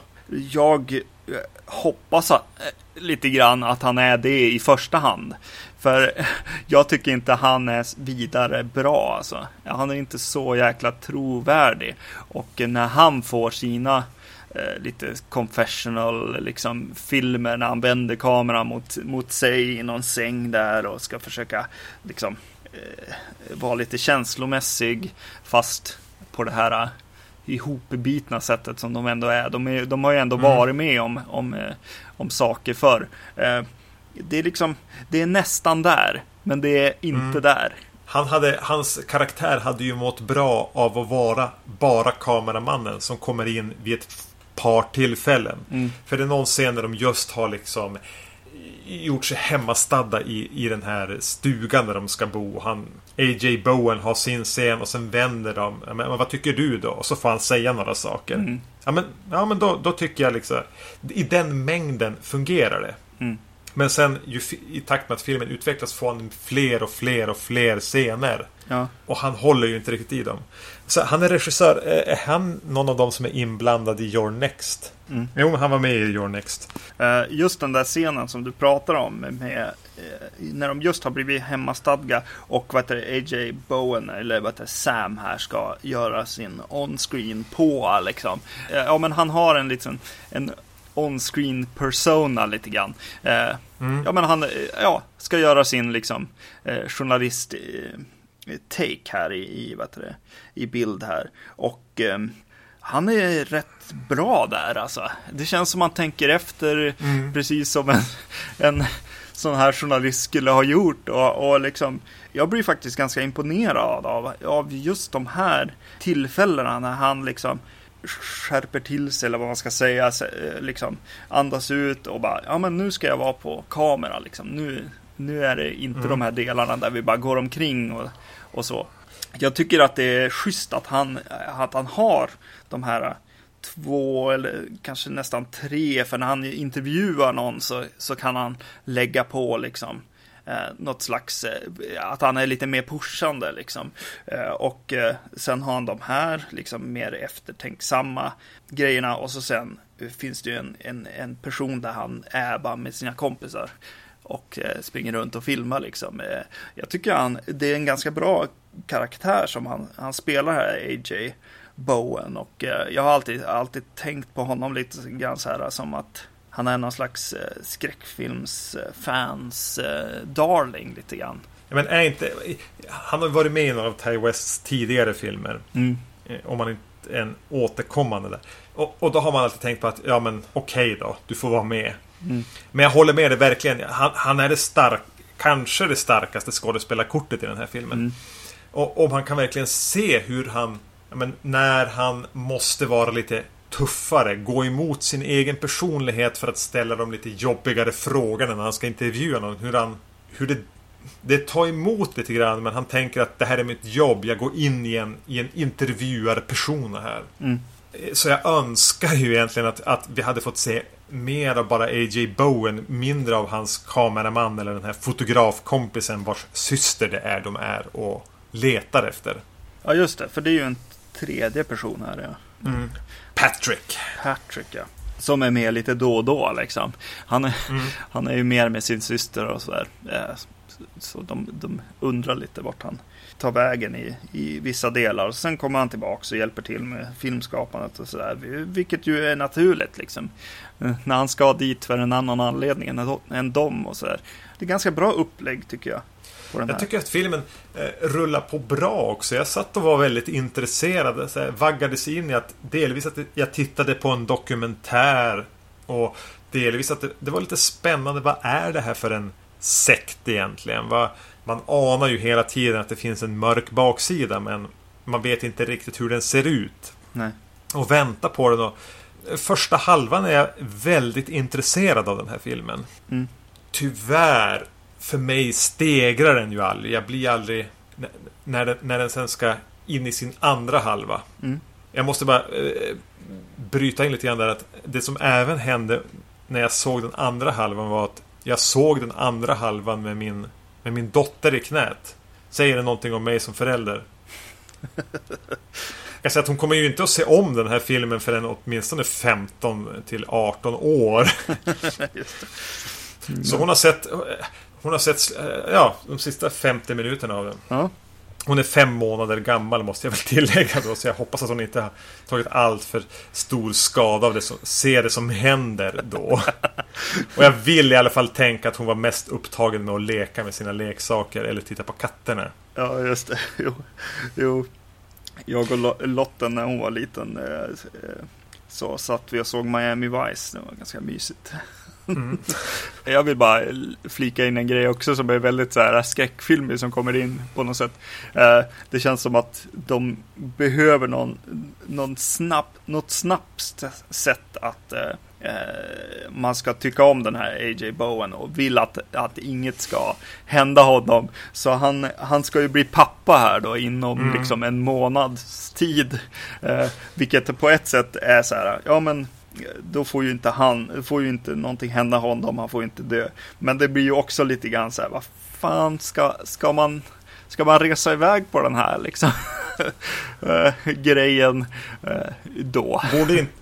Jag eh, hoppas att, eh, lite grann att han är det i första hand. För jag tycker inte han är vidare bra alltså. Han är inte så jäkla trovärdig. Och när han får sina eh, lite confessional liksom filmer när han vänder kameran mot, mot sig i någon säng där och ska försöka liksom eh, vara lite känslomässig fast på det här eh, ihopbitna sättet som de ändå är. De, är, de har ju ändå Mm. varit med om, om, eh, om saker förr. Eh, det är liksom, det är nästan där, men det är inte Mm. där. Han hade, hans karaktär hade ju mått bra av att vara bara kameramannen som kommer in vid ett par tillfällen. Mm. För det är någon scen där de just har liksom gjort sig hemmastadda i, i den här stugan där de ska bo. Han, A.J. Bowen har sin scen och sen vänder de. Men vad tycker du då? Och så får han säga några saker. Mm. Ja men, ja, men då, då tycker jag liksom I den mängden fungerar det. Mm. Men sen ju, i takt med att filmen utvecklas får han fler och fler och fler scener. Ja. Och han håller ju inte riktigt i dem. Så han är regissör. Är är han någon av dem som är inblandad i Your Next? Mm. Jo, han var med i Your Next. Eh, Just den där scenen som du pratar om med eh, när de just har blivit hemmastadga och vad heter det, AJ Bowen eller vad heter Sam här ska göra sin on-screen på liksom. Eh, Ja men han har en liten en on-screen persona lite grann. Eh, Mm. Ja men han eh, ja, ska göra sin liksom eh, journalist eh, take här i, i, vad det, i bild här. Och eh, han är rätt bra där alltså. Det känns som man tänker efter mm. precis som en, en sån här journalist skulle ha gjort. Och, och liksom, jag blir faktiskt ganska imponerad av, av just de här tillfällena när han liksom skärper till sig eller vad man ska säga, eh, liksom andas ut och bara, ja men nu ska jag vara på kamera liksom. Nu, nu är det inte mm. de här delarna där vi bara går omkring och, och så. Jag tycker att det är schysst att han, att han har de här två eller kanske nästan tre, för när han intervjuar någon så, så kan han lägga på liksom eh, något slags, eh, att han är lite mer pushande liksom. Eh, och eh, sen har han de här liksom mer eftertänksamma grejerna och så sen eh, finns det ju en, en, en person där han är bara med sina kompisar och eh, springer runt och filmar liksom. Eh, jag tycker han, det är en ganska bra karaktär som han, han spelar här, AJ Bowen. Och eh, jag har alltid, alltid tänkt på honom lite grann så här som att han är någon slags skräckfilmsfans darling lite grann. men är inte, han har varit med i några av Ty Wests tidigare filmer. Mm. Om han inte är en återkommande där. Och, och, då har man alltid tänkt på att, ja men okej okay då, du får vara med. Mm. Men jag håller med dig verkligen. Han, han, är det stark, kanske det starkaste skådespelarkortet i den här filmen. Mm. Och, och man kan verkligen se hur han, men, när han måste vara lite tuffare, gå emot sin egen personlighet för att ställa de lite jobbigare frågorna när han ska intervjua någon. Hur, han, hur det, det tar emot lite grann men han tänker att det här är mitt jobb. Jag går in i en, i en intervjuarperson här. Mm. Så jag önskar ju egentligen att, att vi hade fått se mer av bara A.J. Bowen, mindre av hans kameraman eller den här fotografkompisen vars syster det är de är och letar efter. Ja, just det, för det är ju en tredje person här. Ja. Mm. Patrick. Patrick, ja. Som är med lite då och då liksom. Han är, mm. han är ju mer med sin syster och sådär. Eh, så de, de undrar lite vart han tar vägen i, i vissa delar. Sen kommer han tillbaka och hjälper till med filmskapandet och sådär. Vilket ju är naturligt liksom. När han ska dit för en annan anledning än, än dem och sådär. Det är ganska bra upplägg tycker jag. Jag tycker att filmen eh, rullar på bra också. Jag satt och var väldigt intresserad. Så här, vaggades in i att delvis att jag tittade på en dokumentär. Och delvis att det, det var lite spännande. Vad är det här för en sekt egentligen? Vad, man anar ju hela tiden att det finns en mörk baksida men man vet inte riktigt hur den ser ut. Nej. Och vänta på den. Och första halvan är jag väldigt intresserad av den här filmen. Mm. Tyvärr, för mig stegrar den ju aldrig. Jag blir aldrig... När den, när den sen ska in i sin andra halva. Mm. Jag måste bara eh, bryta in lite grann där att det som även hände när jag såg den andra halvan var att jag såg den andra halvan med min med min dotter i knät. Säger det någonting om mig som förälder? Jag säger att hon kommer ju inte att se om den här filmen förrän åtminstone 15 till 18 år. Så hon har sett Hon har sett Ja, de sista 50 minuterna av den. Ja. Hon är fem månader gammal måste jag väl tillägga då. Så jag hoppas att hon inte har tagit allt för stor skada av det som, se det som händer då. Och jag vill i alla fall tänka att hon var mest upptagen med att leka med sina leksaker eller titta på katterna. Ja, just det. Jo, jo. Jag och Lotten när hon var liten eh, eh, så satt vi och såg Miami Vice. Det var ganska mysigt. Mm. Jag vill bara flika in en grej också som är väldigt så här skräckfilmig som kommer in på något sätt. Eh, det känns som att de behöver någon, någon snabb, något snabbt sätt att eh, eh, man ska tycka om den här A.J. Bowen och vill att, att inget ska hända honom. Så han, han ska ju bli pappa här då inom mm. liksom en månads tid. vilket på ett sätt är så här, ja men då får ju inte han, får ju inte någonting hända honom, han får inte dö. Men det blir ju också lite grann så här, vad fan ska, ska man, ska man resa iväg på den här liksom eh, grejen eh, då? Borde inte,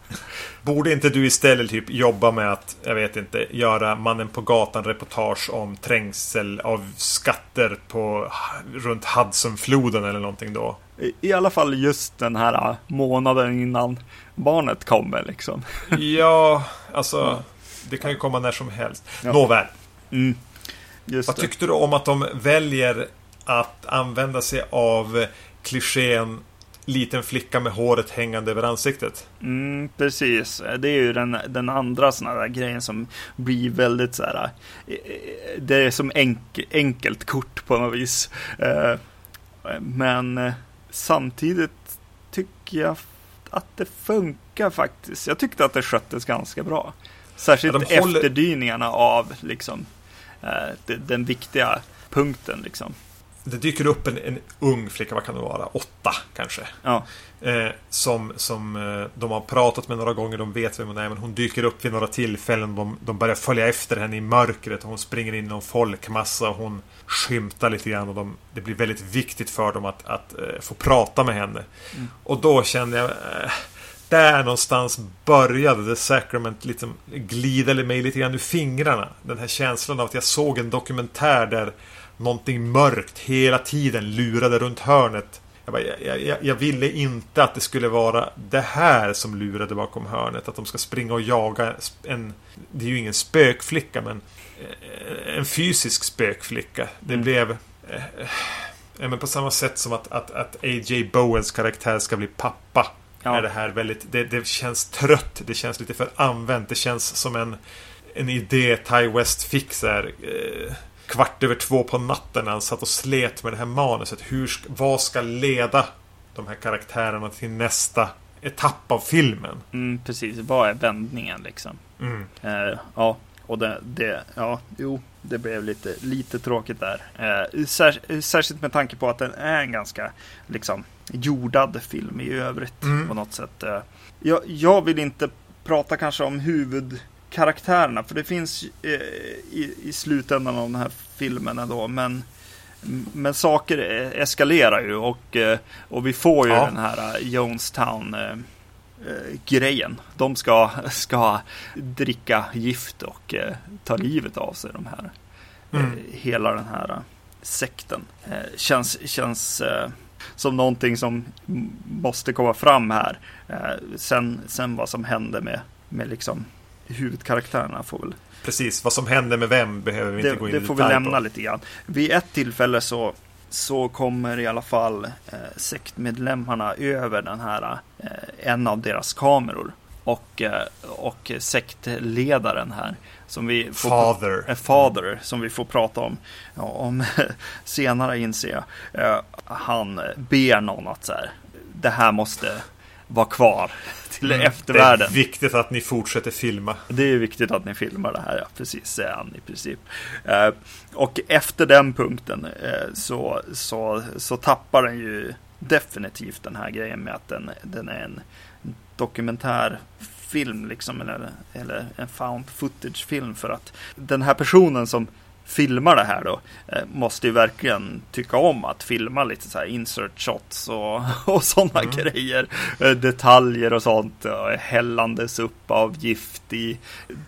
borde inte du istället typ jobba med att, jag vet inte, göra Mannen på gatan reportage om trängsel av skatter på, runt Hudsonfloden eller någonting då? I alla fall just den här månaden innan barnet kommer liksom. Ja, alltså det kan ju komma när som helst. Ja. Nåväl. Mm, Vad tyckte du om att de väljer att använda sig av klichén liten flicka med håret hängande över ansiktet. Mm, precis. Det är ju den, den andra sådana där grejen som blir väldigt så här. eh, Det är som enk, enkelt kort på något vis. Eh, Men eh, samtidigt tycker jag att det funkar faktiskt. Jag tyckte att det sköttes ganska bra. Särskilt Ja, håller- efterdyningarna av liksom de- den viktiga punkten liksom. Det dyker upp en, en ung flicka, vad kan det vara? Åtta kanske. Ja, Eh, som som eh, de har pratat med några gånger, de vet vem hon är, men hon dyker upp vid några tillfällen. De, de börjar följa efter henne i mörkret och hon springer in i någon folkmassa och hon skymtar lite grann. Och de, det blir väldigt viktigt för dem att, att eh, få prata med henne. Mm. Och då kände jag... Eh, där någonstans började The Sacrament liksom glida mig lite grann ur fingrarna. Den här känslan av att jag såg en dokumentär där någonting mörkt hela tiden lurade runt hörnet. Jag, bara, jag, jag, jag ville inte att det skulle vara det här som lurade bakom hörnet. Att de ska springa och jaga en... Det är ju ingen spökflicka men... eh, En fysisk spökflicka. Det Mm. blev... eh, eh, men på samma sätt som att, att, att A.J. Bowens karaktär ska bli pappa. Ja. Är det här väldigt... Det, det känns trött. Det känns lite för använt. Det känns som en, en idé Ty West fick så här, eh, kvart över två på natten när han satt och slet med det här manuset. Hur, vad ska leda de här karaktärerna till nästa etapp av filmen? mm, precis. Vad är vändningen liksom? Mm. Eh, ja, och det, det, ja, jo, det blev lite, lite tråkigt där. Eh, sär, särskilt med tanke på att den är en ganska liksom jordad film i övrigt Mm. på något sätt. Eh, jag, jag vill inte prata kanske om huvudkaraktärerna, för det finns eh, i, i slutändan av den här filmen ändå, men men saker eh, eskalerar ju och, eh, och vi får ju Ja. den här eh, Jonestown grejen. De ska, ska dricka gift och ta livet av sig, de här. Mm. Hela den här sekten. Känns känns som någonting som måste komma fram här. Sen, sen vad som händer med, med liksom huvudkaraktärerna får väl Precis, vad som händer med vem behöver vi inte gå det, in det i får vi lämna på. lite grann. Vid ett tillfälle så, så kommer i alla fall eh, sektmedlemmarna över den här, eh, en av deras kameror. Och, eh, och sektledaren här, som vi får Father. eh, Father, som vi får prata om, ja, om senare inser jag. Eh, han ber någon att så här, det här måste vara kvar till Mm. eftervärlden. Det är viktigt att ni fortsätter filma. Det är viktigt att ni filmar det här, ja, precis, säger han i princip. Eh, och efter den punkten eh, så, så, så tappar den ju definitivt den här grejen med att den, den är en dokumentärfilm, liksom, eller, eller en found footage-film. För att den här personen som filmar det här då eh, måste ju verkligen tycka om att filma lite så här insert shots och, och sådana Mm. grejer. Eh, detaljer och sånt. Och hällandes upp av gift i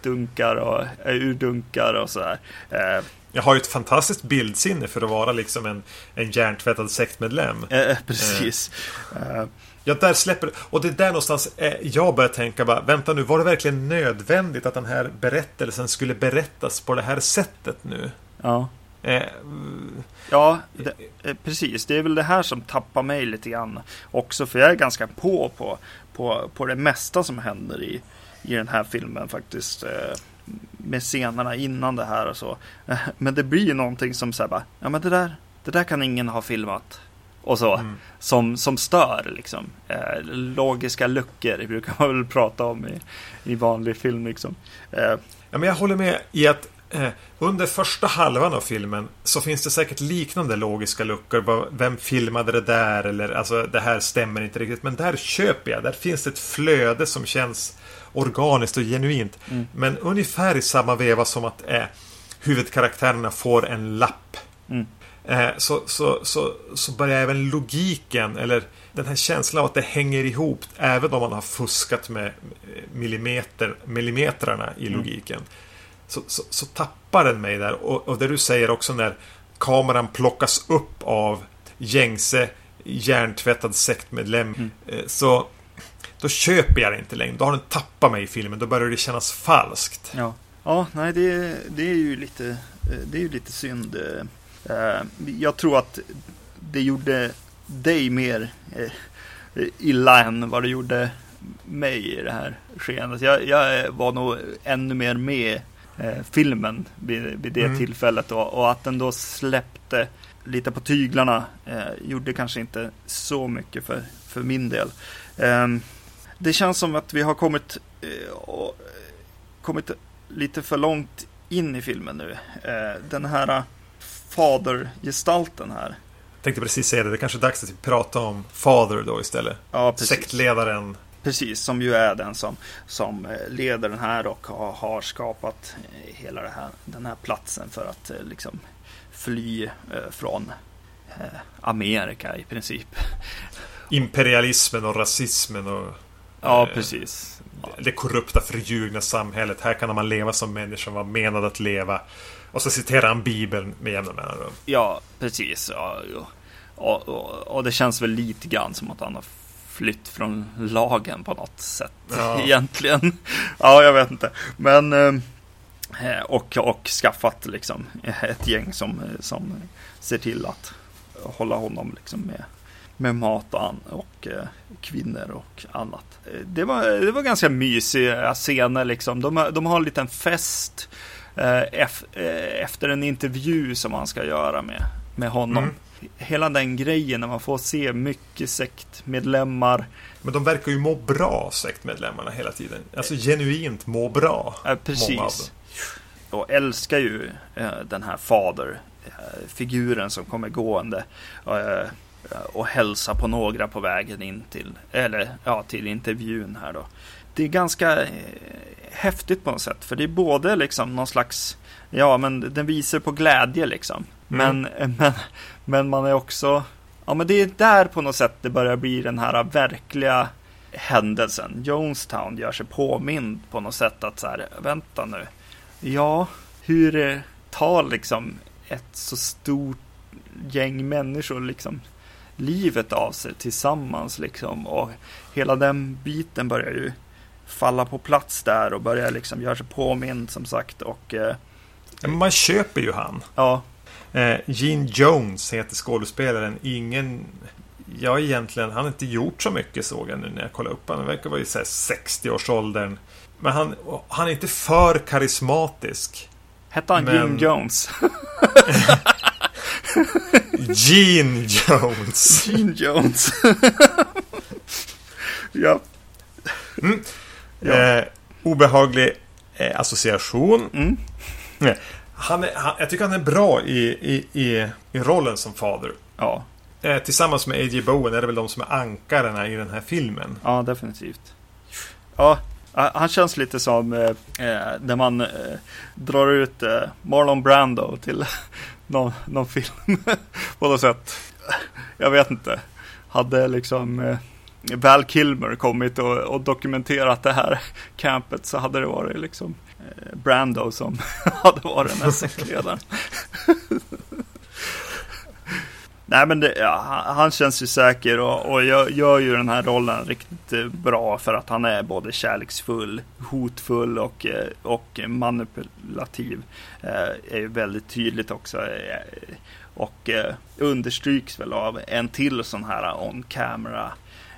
dunkar och eh, ur dunkar och så här. Eh, Jag har ju ett fantastiskt bildsinne för att vara liksom en, en hjärntvättad sektmedlem. eh, precis. Eh, Ja, där släpper. Och det är där någonstans eh, jag börjar tänka bara, vänta nu, var det verkligen nödvändigt att den här berättelsen skulle berättas på det här sättet nu? ja. Eh, Ja, det, eh, precis. Det är väl det här som tappar mig lite grann också. För jag är ganska på på, på, på det mesta som händer i, i den här filmen faktiskt. eh, Med scenerna innan det här och så. Men det blir någonting som säger bara, ja men det där, det där kan ingen ha filmat. Och så, Mm. som, som stör liksom. Eh, logiska luckor brukar man väl prata om i, i vanlig film liksom. Eh, Ja, men jag håller med i att eh, under första halvan av filmen så finns det säkert liknande logiska luckor. Vem filmade det där? Eller alltså det här stämmer inte riktigt. Men där köper jag. Där finns det ett flöde som känns organiskt och genuint. Mm. Men ungefär i samma veva som att eh, huvudkaraktärerna får en lapp. Mm. Eh, så, så, så, så börjar även logiken, eller den här känslan av att det hänger ihop, även om man har fuskat med eh, millimeter, millimetrarna i Mm. logiken. Så, så, så tappar den mig där. Och, och det du säger också när kameran plockas upp av gängse hjärntvättad sektmedlem. Mm. eh, Så då köper jag det inte längre. Då har den tappat mig i filmen. Då börjar det kännas falskt. Ja, ja nej det, det är ju lite, det är ju lite synd. Eh, jag tror att det gjorde dig mer eh, illa än vad det gjorde mig i det här skeendet. Jag, jag var nog ännu mer med eh, filmen vid, vid det mm. tillfället och, och, att den då släppte lite på tyglarna eh, gjorde kanske inte så mycket för, för min del. Eh, det känns som att vi har kommit, eh, och, kommit lite för långt in i filmen nu. Den här fadergestalten här. Jag tänkte precis säga det, det är kanske är dags att prata om Father då istället. Ja, precis. Sektledaren. Precis, som ju är den som, som eh, leder den här och har, skapat eh, hela här, den här platsen för att eh, liksom fly från Amerika i princip. Imperialismen och rasismen och Ja, precis. Det korrupta, förljugna samhället. Här kan man leva som människa, var menad att leva. Och så citerar han Bibeln med jämna mellanrum. Ja, precis. Ja, och, och, och, det känns väl lite grann som att han har flytt från lagen på något sätt ja. egentligen. Ja, jag vet inte. Men eh, och, och skaffat liksom ett gäng som, som ser till att hålla honom liksom med, med mat och, och eh, kvinnor och annat. Det var, det var ganska mysiga scener liksom. De, de har en liten fest Eh, eh, efter en intervju som han ska göra med, med honom. Mm. Hela den grejen när man får se mycket sektmedlemmar. Men de verkar ju må bra, sektmedlemmarna, hela tiden. Alltså genuint må bra. Ja, precis. Och älskar ju eh, den här fader, eh, figuren som kommer gående. Eh, och hälsar på några på vägen in till, eller, ja, till intervjun här då. Det är ganska eh, häftigt på något sätt. För det är både liksom någon slags, ja men den visar på glädje liksom. Mm. Men, men, men man är också, ja men det är där på något sätt det börjar bli den här verkliga händelsen. Jonestown gör sig påmind på något sätt att så här, vänta nu. Ja, hur tar liksom ett så stort gäng människor liksom livet av sig tillsammans liksom och hela den biten börjar ju falla på plats där och börja liksom göra sig påmind som sagt. Och, eh, Man köper ju han. Ja. Eh, Gene Jones heter skådespelaren. Ingen... Ja, egentligen, han har inte gjort så mycket såg jag nu när jag kollade upp honom. Han verkar vara i 60-årsåldern. Men han, han är inte för karismatisk. Hette han men... Jim Jones? Gene Jones. Gene Jones. ja. Mm. Ja. Eh, obehaglig eh, association. Mm. Han är, han, jag tycker han är bra i, i, i, i rollen som fader. Ja. Eh, tillsammans med A.J. Bowen är det väl de som är ankarna i den här filmen. Ja, definitivt. Ja, han känns lite som eh, eh, när man eh, drar ut eh, Marlon Brando till någon, någon film på något sätt. Jag vet inte. Hade liksom eh, Val Kilmer kommit och, och, dokumenterat det här campet så hade det varit liksom eh, Brando som hade varit den här sektledaren. Nej men det, ja, han känns ju säker och, och gör, gör ju den här rollen riktigt eh, bra för att han är både kärleksfull, hotfull och, eh, och manipulativ. Eh, är ju väldigt tydligt också. Eh, och eh, understryks väl av en till sån här on camera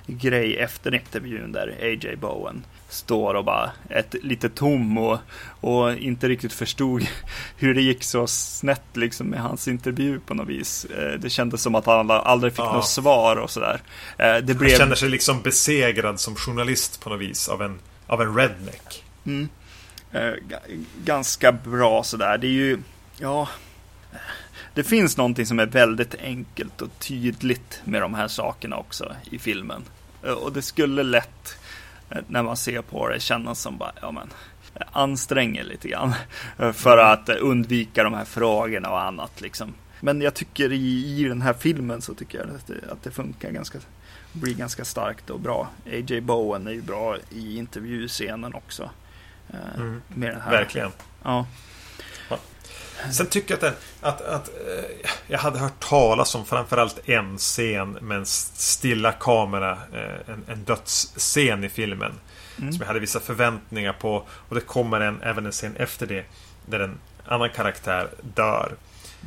grej efter intervjun där AJ Bowen står och bara är lite tom och, och inte riktigt förstod hur det gick så snett liksom med hans intervju på något vis. Eh, det kändes som att han aldrig fick ja. något svar och sådär. Eh, det blev... Han känner sig liksom besegrad som journalist på något vis av en, av en redneck. Mm. Eh, ganska bra sådär. Det är ju, ja, det finns någonting som är väldigt enkelt och tydligt med de här sakerna också i filmen. Eh, och det skulle lätt, eh, när man ser på det, kännas som bara, ja men, anstränger lite grann. Eh, för att undvika de här frågorna och annat liksom. Men jag tycker i, i den här filmen så tycker jag att det, att det funkar ganska, blir ganska starkt och bra. A.J. Bowen är ju bra i intervjuscenen också. Mm. Med den här. Verkligen. Ja. Sen tycker jag att, att, att eh, jag hade hört talas om framförallt en scen med en stilla kamera. Eh, en, en dödsscen i filmen. Mm. Som jag hade vissa förväntningar på. Och det kommer en, även en scen efter det. Där en annan karaktär dör.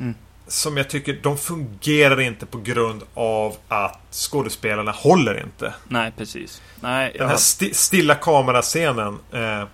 Mm. som jag tycker, de fungerar inte på grund av att skådespelarna håller inte. Nej, precis. Nej, Den här jag... sti stilla kamerascenen eh,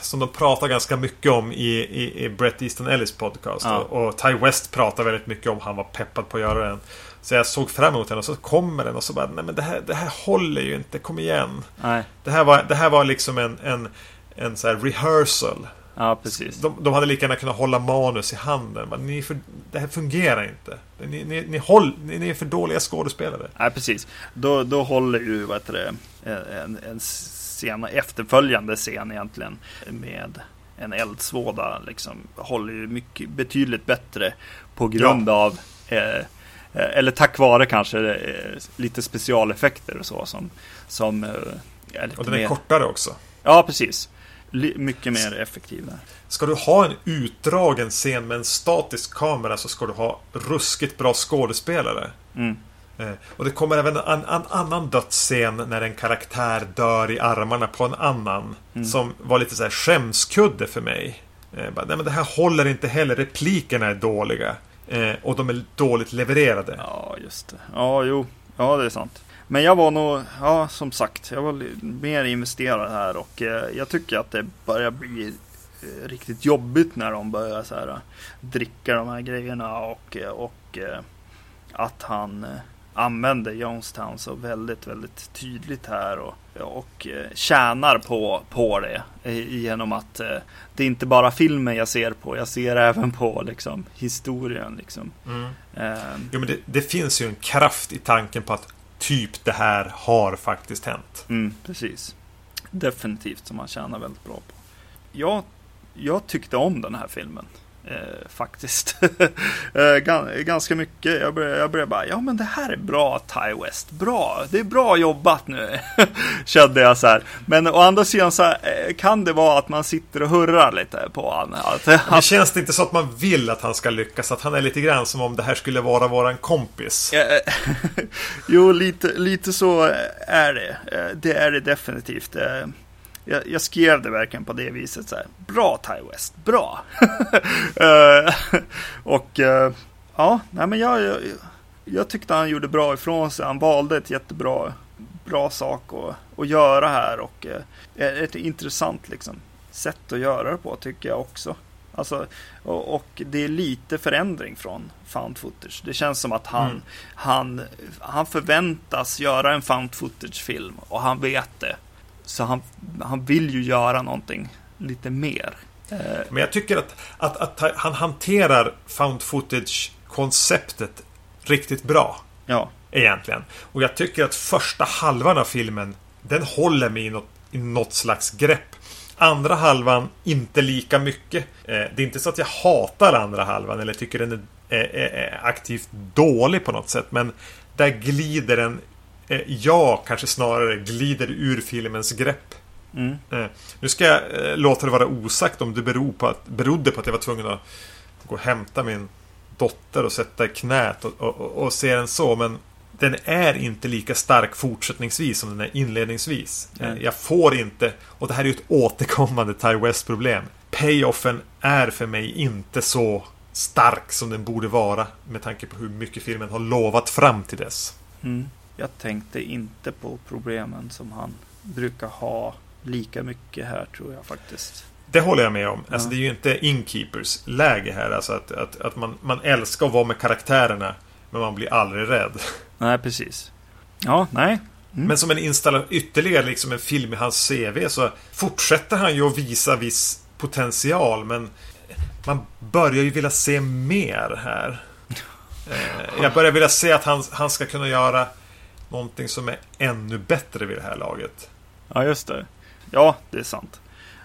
som de pratar ganska mycket om i, i, i Brett Easton Ellis podcast. Ja. Och, och Ty West pratar väldigt mycket om han var peppad på att göra den. Så jag såg fram emot den och så kommer den och så bara, nej men det här, det här håller ju inte, kom igen. Nej, Det här var, det här var liksom en, en, en så rehearsal. ja precis. De, de hade lika gärna kunnat hålla manus i handen. Bara, Ni för, det här fungerar inte. Ni, ni, ni, håll, ni, ni är för dåliga skådespelare. Nej, precis. Då, då håller ju vad heter det, en, en scen, efterföljande scen egentligen med en eldsvåda liksom håller ju mycket betydligt bättre på grund av eh, eller tack vare kanske eh, lite specialeffekter och så som, som eh, är lite Och den är mer, kortare också. Ja, precis. Li, mycket mer effektiv där. Ska du ha en utdragen scen med en statisk kamera så ska du ha ruskigt bra skådespelare. Mm. Eh, och det kommer även en, en annan dödsscen när en karaktär dör i armarna på en annan. Mm. Som var lite så här skämskudde för mig. Eh, bara, nej men det här håller inte heller. Replikerna är dåliga. Eh, och de är dåligt levererade. Ja, just det. Ja, jo. Ja, det är sant. Men jag var nog, ja som sagt, jag var mer investerad här och jag tycker att det börjar bli riktigt jobbigt när de börjar så här, dricka de här grejerna och, och att han använder Jonestown så väldigt, väldigt tydligt här och, och eh, tjänar på, på det genom att eh, det är inte bara filmen jag ser på, jag ser även på liksom historien liksom. Mm. Eh, Jo, men det, det finns ju en kraft i tanken på att typ det här har faktiskt hänt. Mm, precis. Definitivt som man tjänar väldigt bra på. Jag, jag tyckte om den här filmen. Eh, faktiskt. eh, gan, ganska mycket. Jag började, jag började bara, ja men det här är bra Ty West. Bra, det är bra jobbat nu. Kände jag så här. Men å andra sidan så här, eh, kan det vara att man sitter och hurrar lite på honom. Att, att, känns det inte så att man vill att han ska lyckas? Att han är lite grann som om det här skulle vara våran kompis? Eh, jo, lite, lite så är det. Eh, Det är det definitivt. Jag, jag skrev det verkligen på det viset. Så här. Bra Ty West, bra! Eh, och eh, ja, nej, men jag, jag, jag tyckte han gjorde bra ifrån sig. Han valde ett jättebra bra sak att, att göra här och eh, ett intressant liksom, sätt att göra det på tycker jag också. Alltså, och, och det är lite förändring från found footage. Det känns som att han, Mm. han, han förväntas göra en found footage-film och han vet det. Så han, han vill ju göra någonting lite mer. Eh, Men jag tycker att, att, att han hanterar found footage-konceptet riktigt bra. ja, Egentligen. Och jag tycker att första halvan av filmen Den håller mig i något, i något slags grepp. Andra halvan inte lika mycket. Eh, det är inte så att jag hatar andra halvan eller tycker den är, är, är, är aktivt dålig på något sätt. Men där glider den eh, Jag kanske snarare glider ur filmens grepp. mm, Eh, nu ska jag eh, låta det vara osagt om det beror på att, berodde på att jag var tvungen att gå och hämta min dotter och sätta i knät och, och, och, och se den så. Men den är inte lika stark fortsättningsvis som den är inledningsvis. Nej. Jag får inte, och det här är ju ett återkommande Ty West-problem. Payoffen är för mig inte så stark som den borde vara med tanke på hur mycket filmen har lovat fram till dess. mm. Jag tänkte inte på problemen som han brukar ha lika mycket här tror jag faktiskt. Det håller jag med om. Alltså Ja. det är ju inte Inkeepers läge här. Alltså att, att, att man, man älskar att vara med karaktärerna. Men man blir aldrig rädd. Nej, precis. Ja, nej. Mm. Men som en installation, ytterligare liksom en film i hans CV så fortsätter han ju att visa viss potential. Men man börjar ju vilja se mer här. Eh, Jag börjar vilja se att han, han ska kunna göra någonting som är ännu bättre vid det här laget. Ja, just det. Ja, det är sant.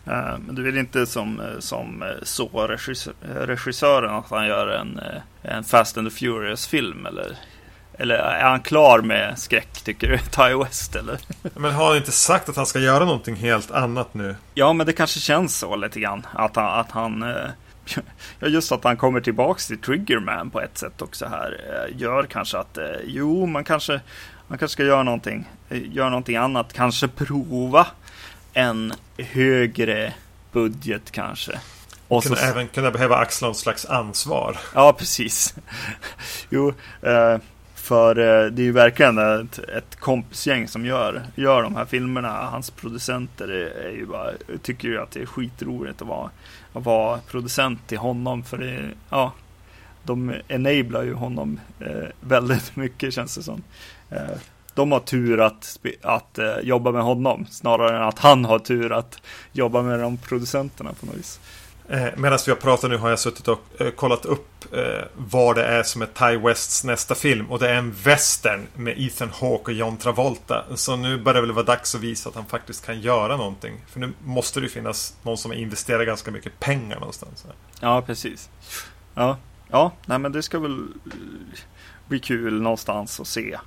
Eh, Men du vill inte som, eh, som eh, så regissö- regissören att han gör en, en Fast and the Furious-film? Eller, eller är han klar med skräck, tycker du? Ty West, eller? Men har han inte sagt att han ska göra någonting helt annat nu? Ja, men det kanske känns så lite grann. Att han, att han ja, just att han kommer tillbaks till Triggerman på ett sätt också här. Gör kanske att, jo, man kanske, man kanske ska göra någonting, göra någonting annat. Kanske prova en högre budget kanske. Och kunna så, även kunna behöva axla något slags ansvar. Ja, precis. jo, eh, för eh, det är ju verkligen ett, ett kompisgäng som gör, gör de här filmerna. Hans producenter är, är ju bara, tycker ju att det är skitroligt att vara, att vara producent till honom. För det, ja, de enablar ju honom eh, väldigt mycket känns det som. Eh, de har tur att, att eh, jobba med honom snarare än att han har tur att jobba med de producenterna på något vis. Eh, Medan vi har pratat nu har jag suttit och kollat upp vad det är som är Ty Wests nästa film. Och det är en western med Ethan Hawke och John Travolta. Så nu börjar det väl vara dags att visa att han faktiskt kan göra någonting. För nu måste det ju finnas någon som investerar ganska mycket pengar någonstans. Ja, precis. Ja, ja nej, men det ska väl bli kul någonstans att se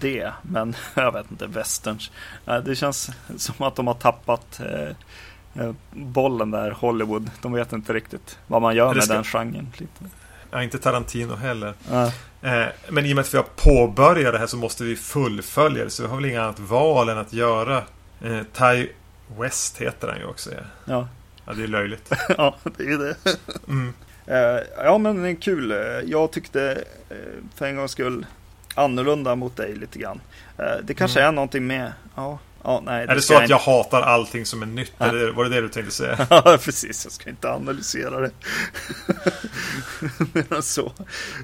det. Men jag vet inte, westerns. Eh, det känns som att de har tappat eh, eh, bollen där, Hollywood. De vet inte riktigt vad man gör med ska- den genren. Lite. Ja, inte Tarantino heller. Ja, Eh, Men i och med att vi har påbörjat det här så måste vi fullfölja det. Så vi har väl inget annat val än att göra eh, Ty West heter han ju också. Ja, ja. ja det är löjligt. ja, det är det. Mm. Eh, ja, men det är kul. Eh, Jag tyckte eh, för en gångs skull annorlunda mot dig lite grann. Eh, det kanske är någonting med... Ja, ja nej. Mm. Är det så att inte- jag hatar allting som är nytt? Ja. Eller var det det du tänkte säga? Ja, precis. Jag ska inte analysera det. Mer än så.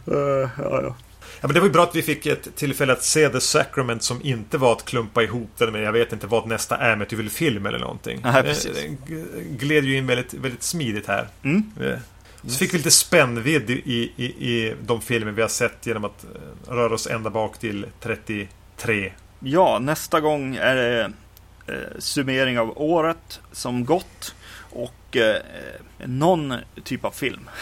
Eh, ja, ja. Ja, men det var ju bra att vi fick ett tillfälle att se The Sacrament som inte var att klumpa ihop det med jag vet inte vad nästa Amityville-film eller någonting. Nej, precis. Eh, g- gled ju in väldigt, väldigt smidigt här. Mm. Så fick vi lite spännvidd i, i, i de filmer vi har sett genom att eh, röra oss ända bak till 33. ja, nästa gång är det eh, summering av året som gått och eh, någon typ av film.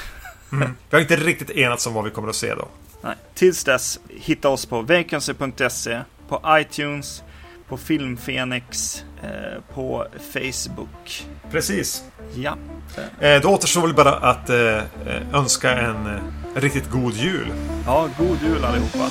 Mm. Vi har inte riktigt enats om vad vi kommer att se då. Nej. Tills dess, hitta oss på vacancy.se, på iTunes, på Filmfenix, eh, på Facebook. Precis. Ja, Eh, då återstår väl bara att eh, eh, önska en eh, riktigt god jul. ja god jul allihopa.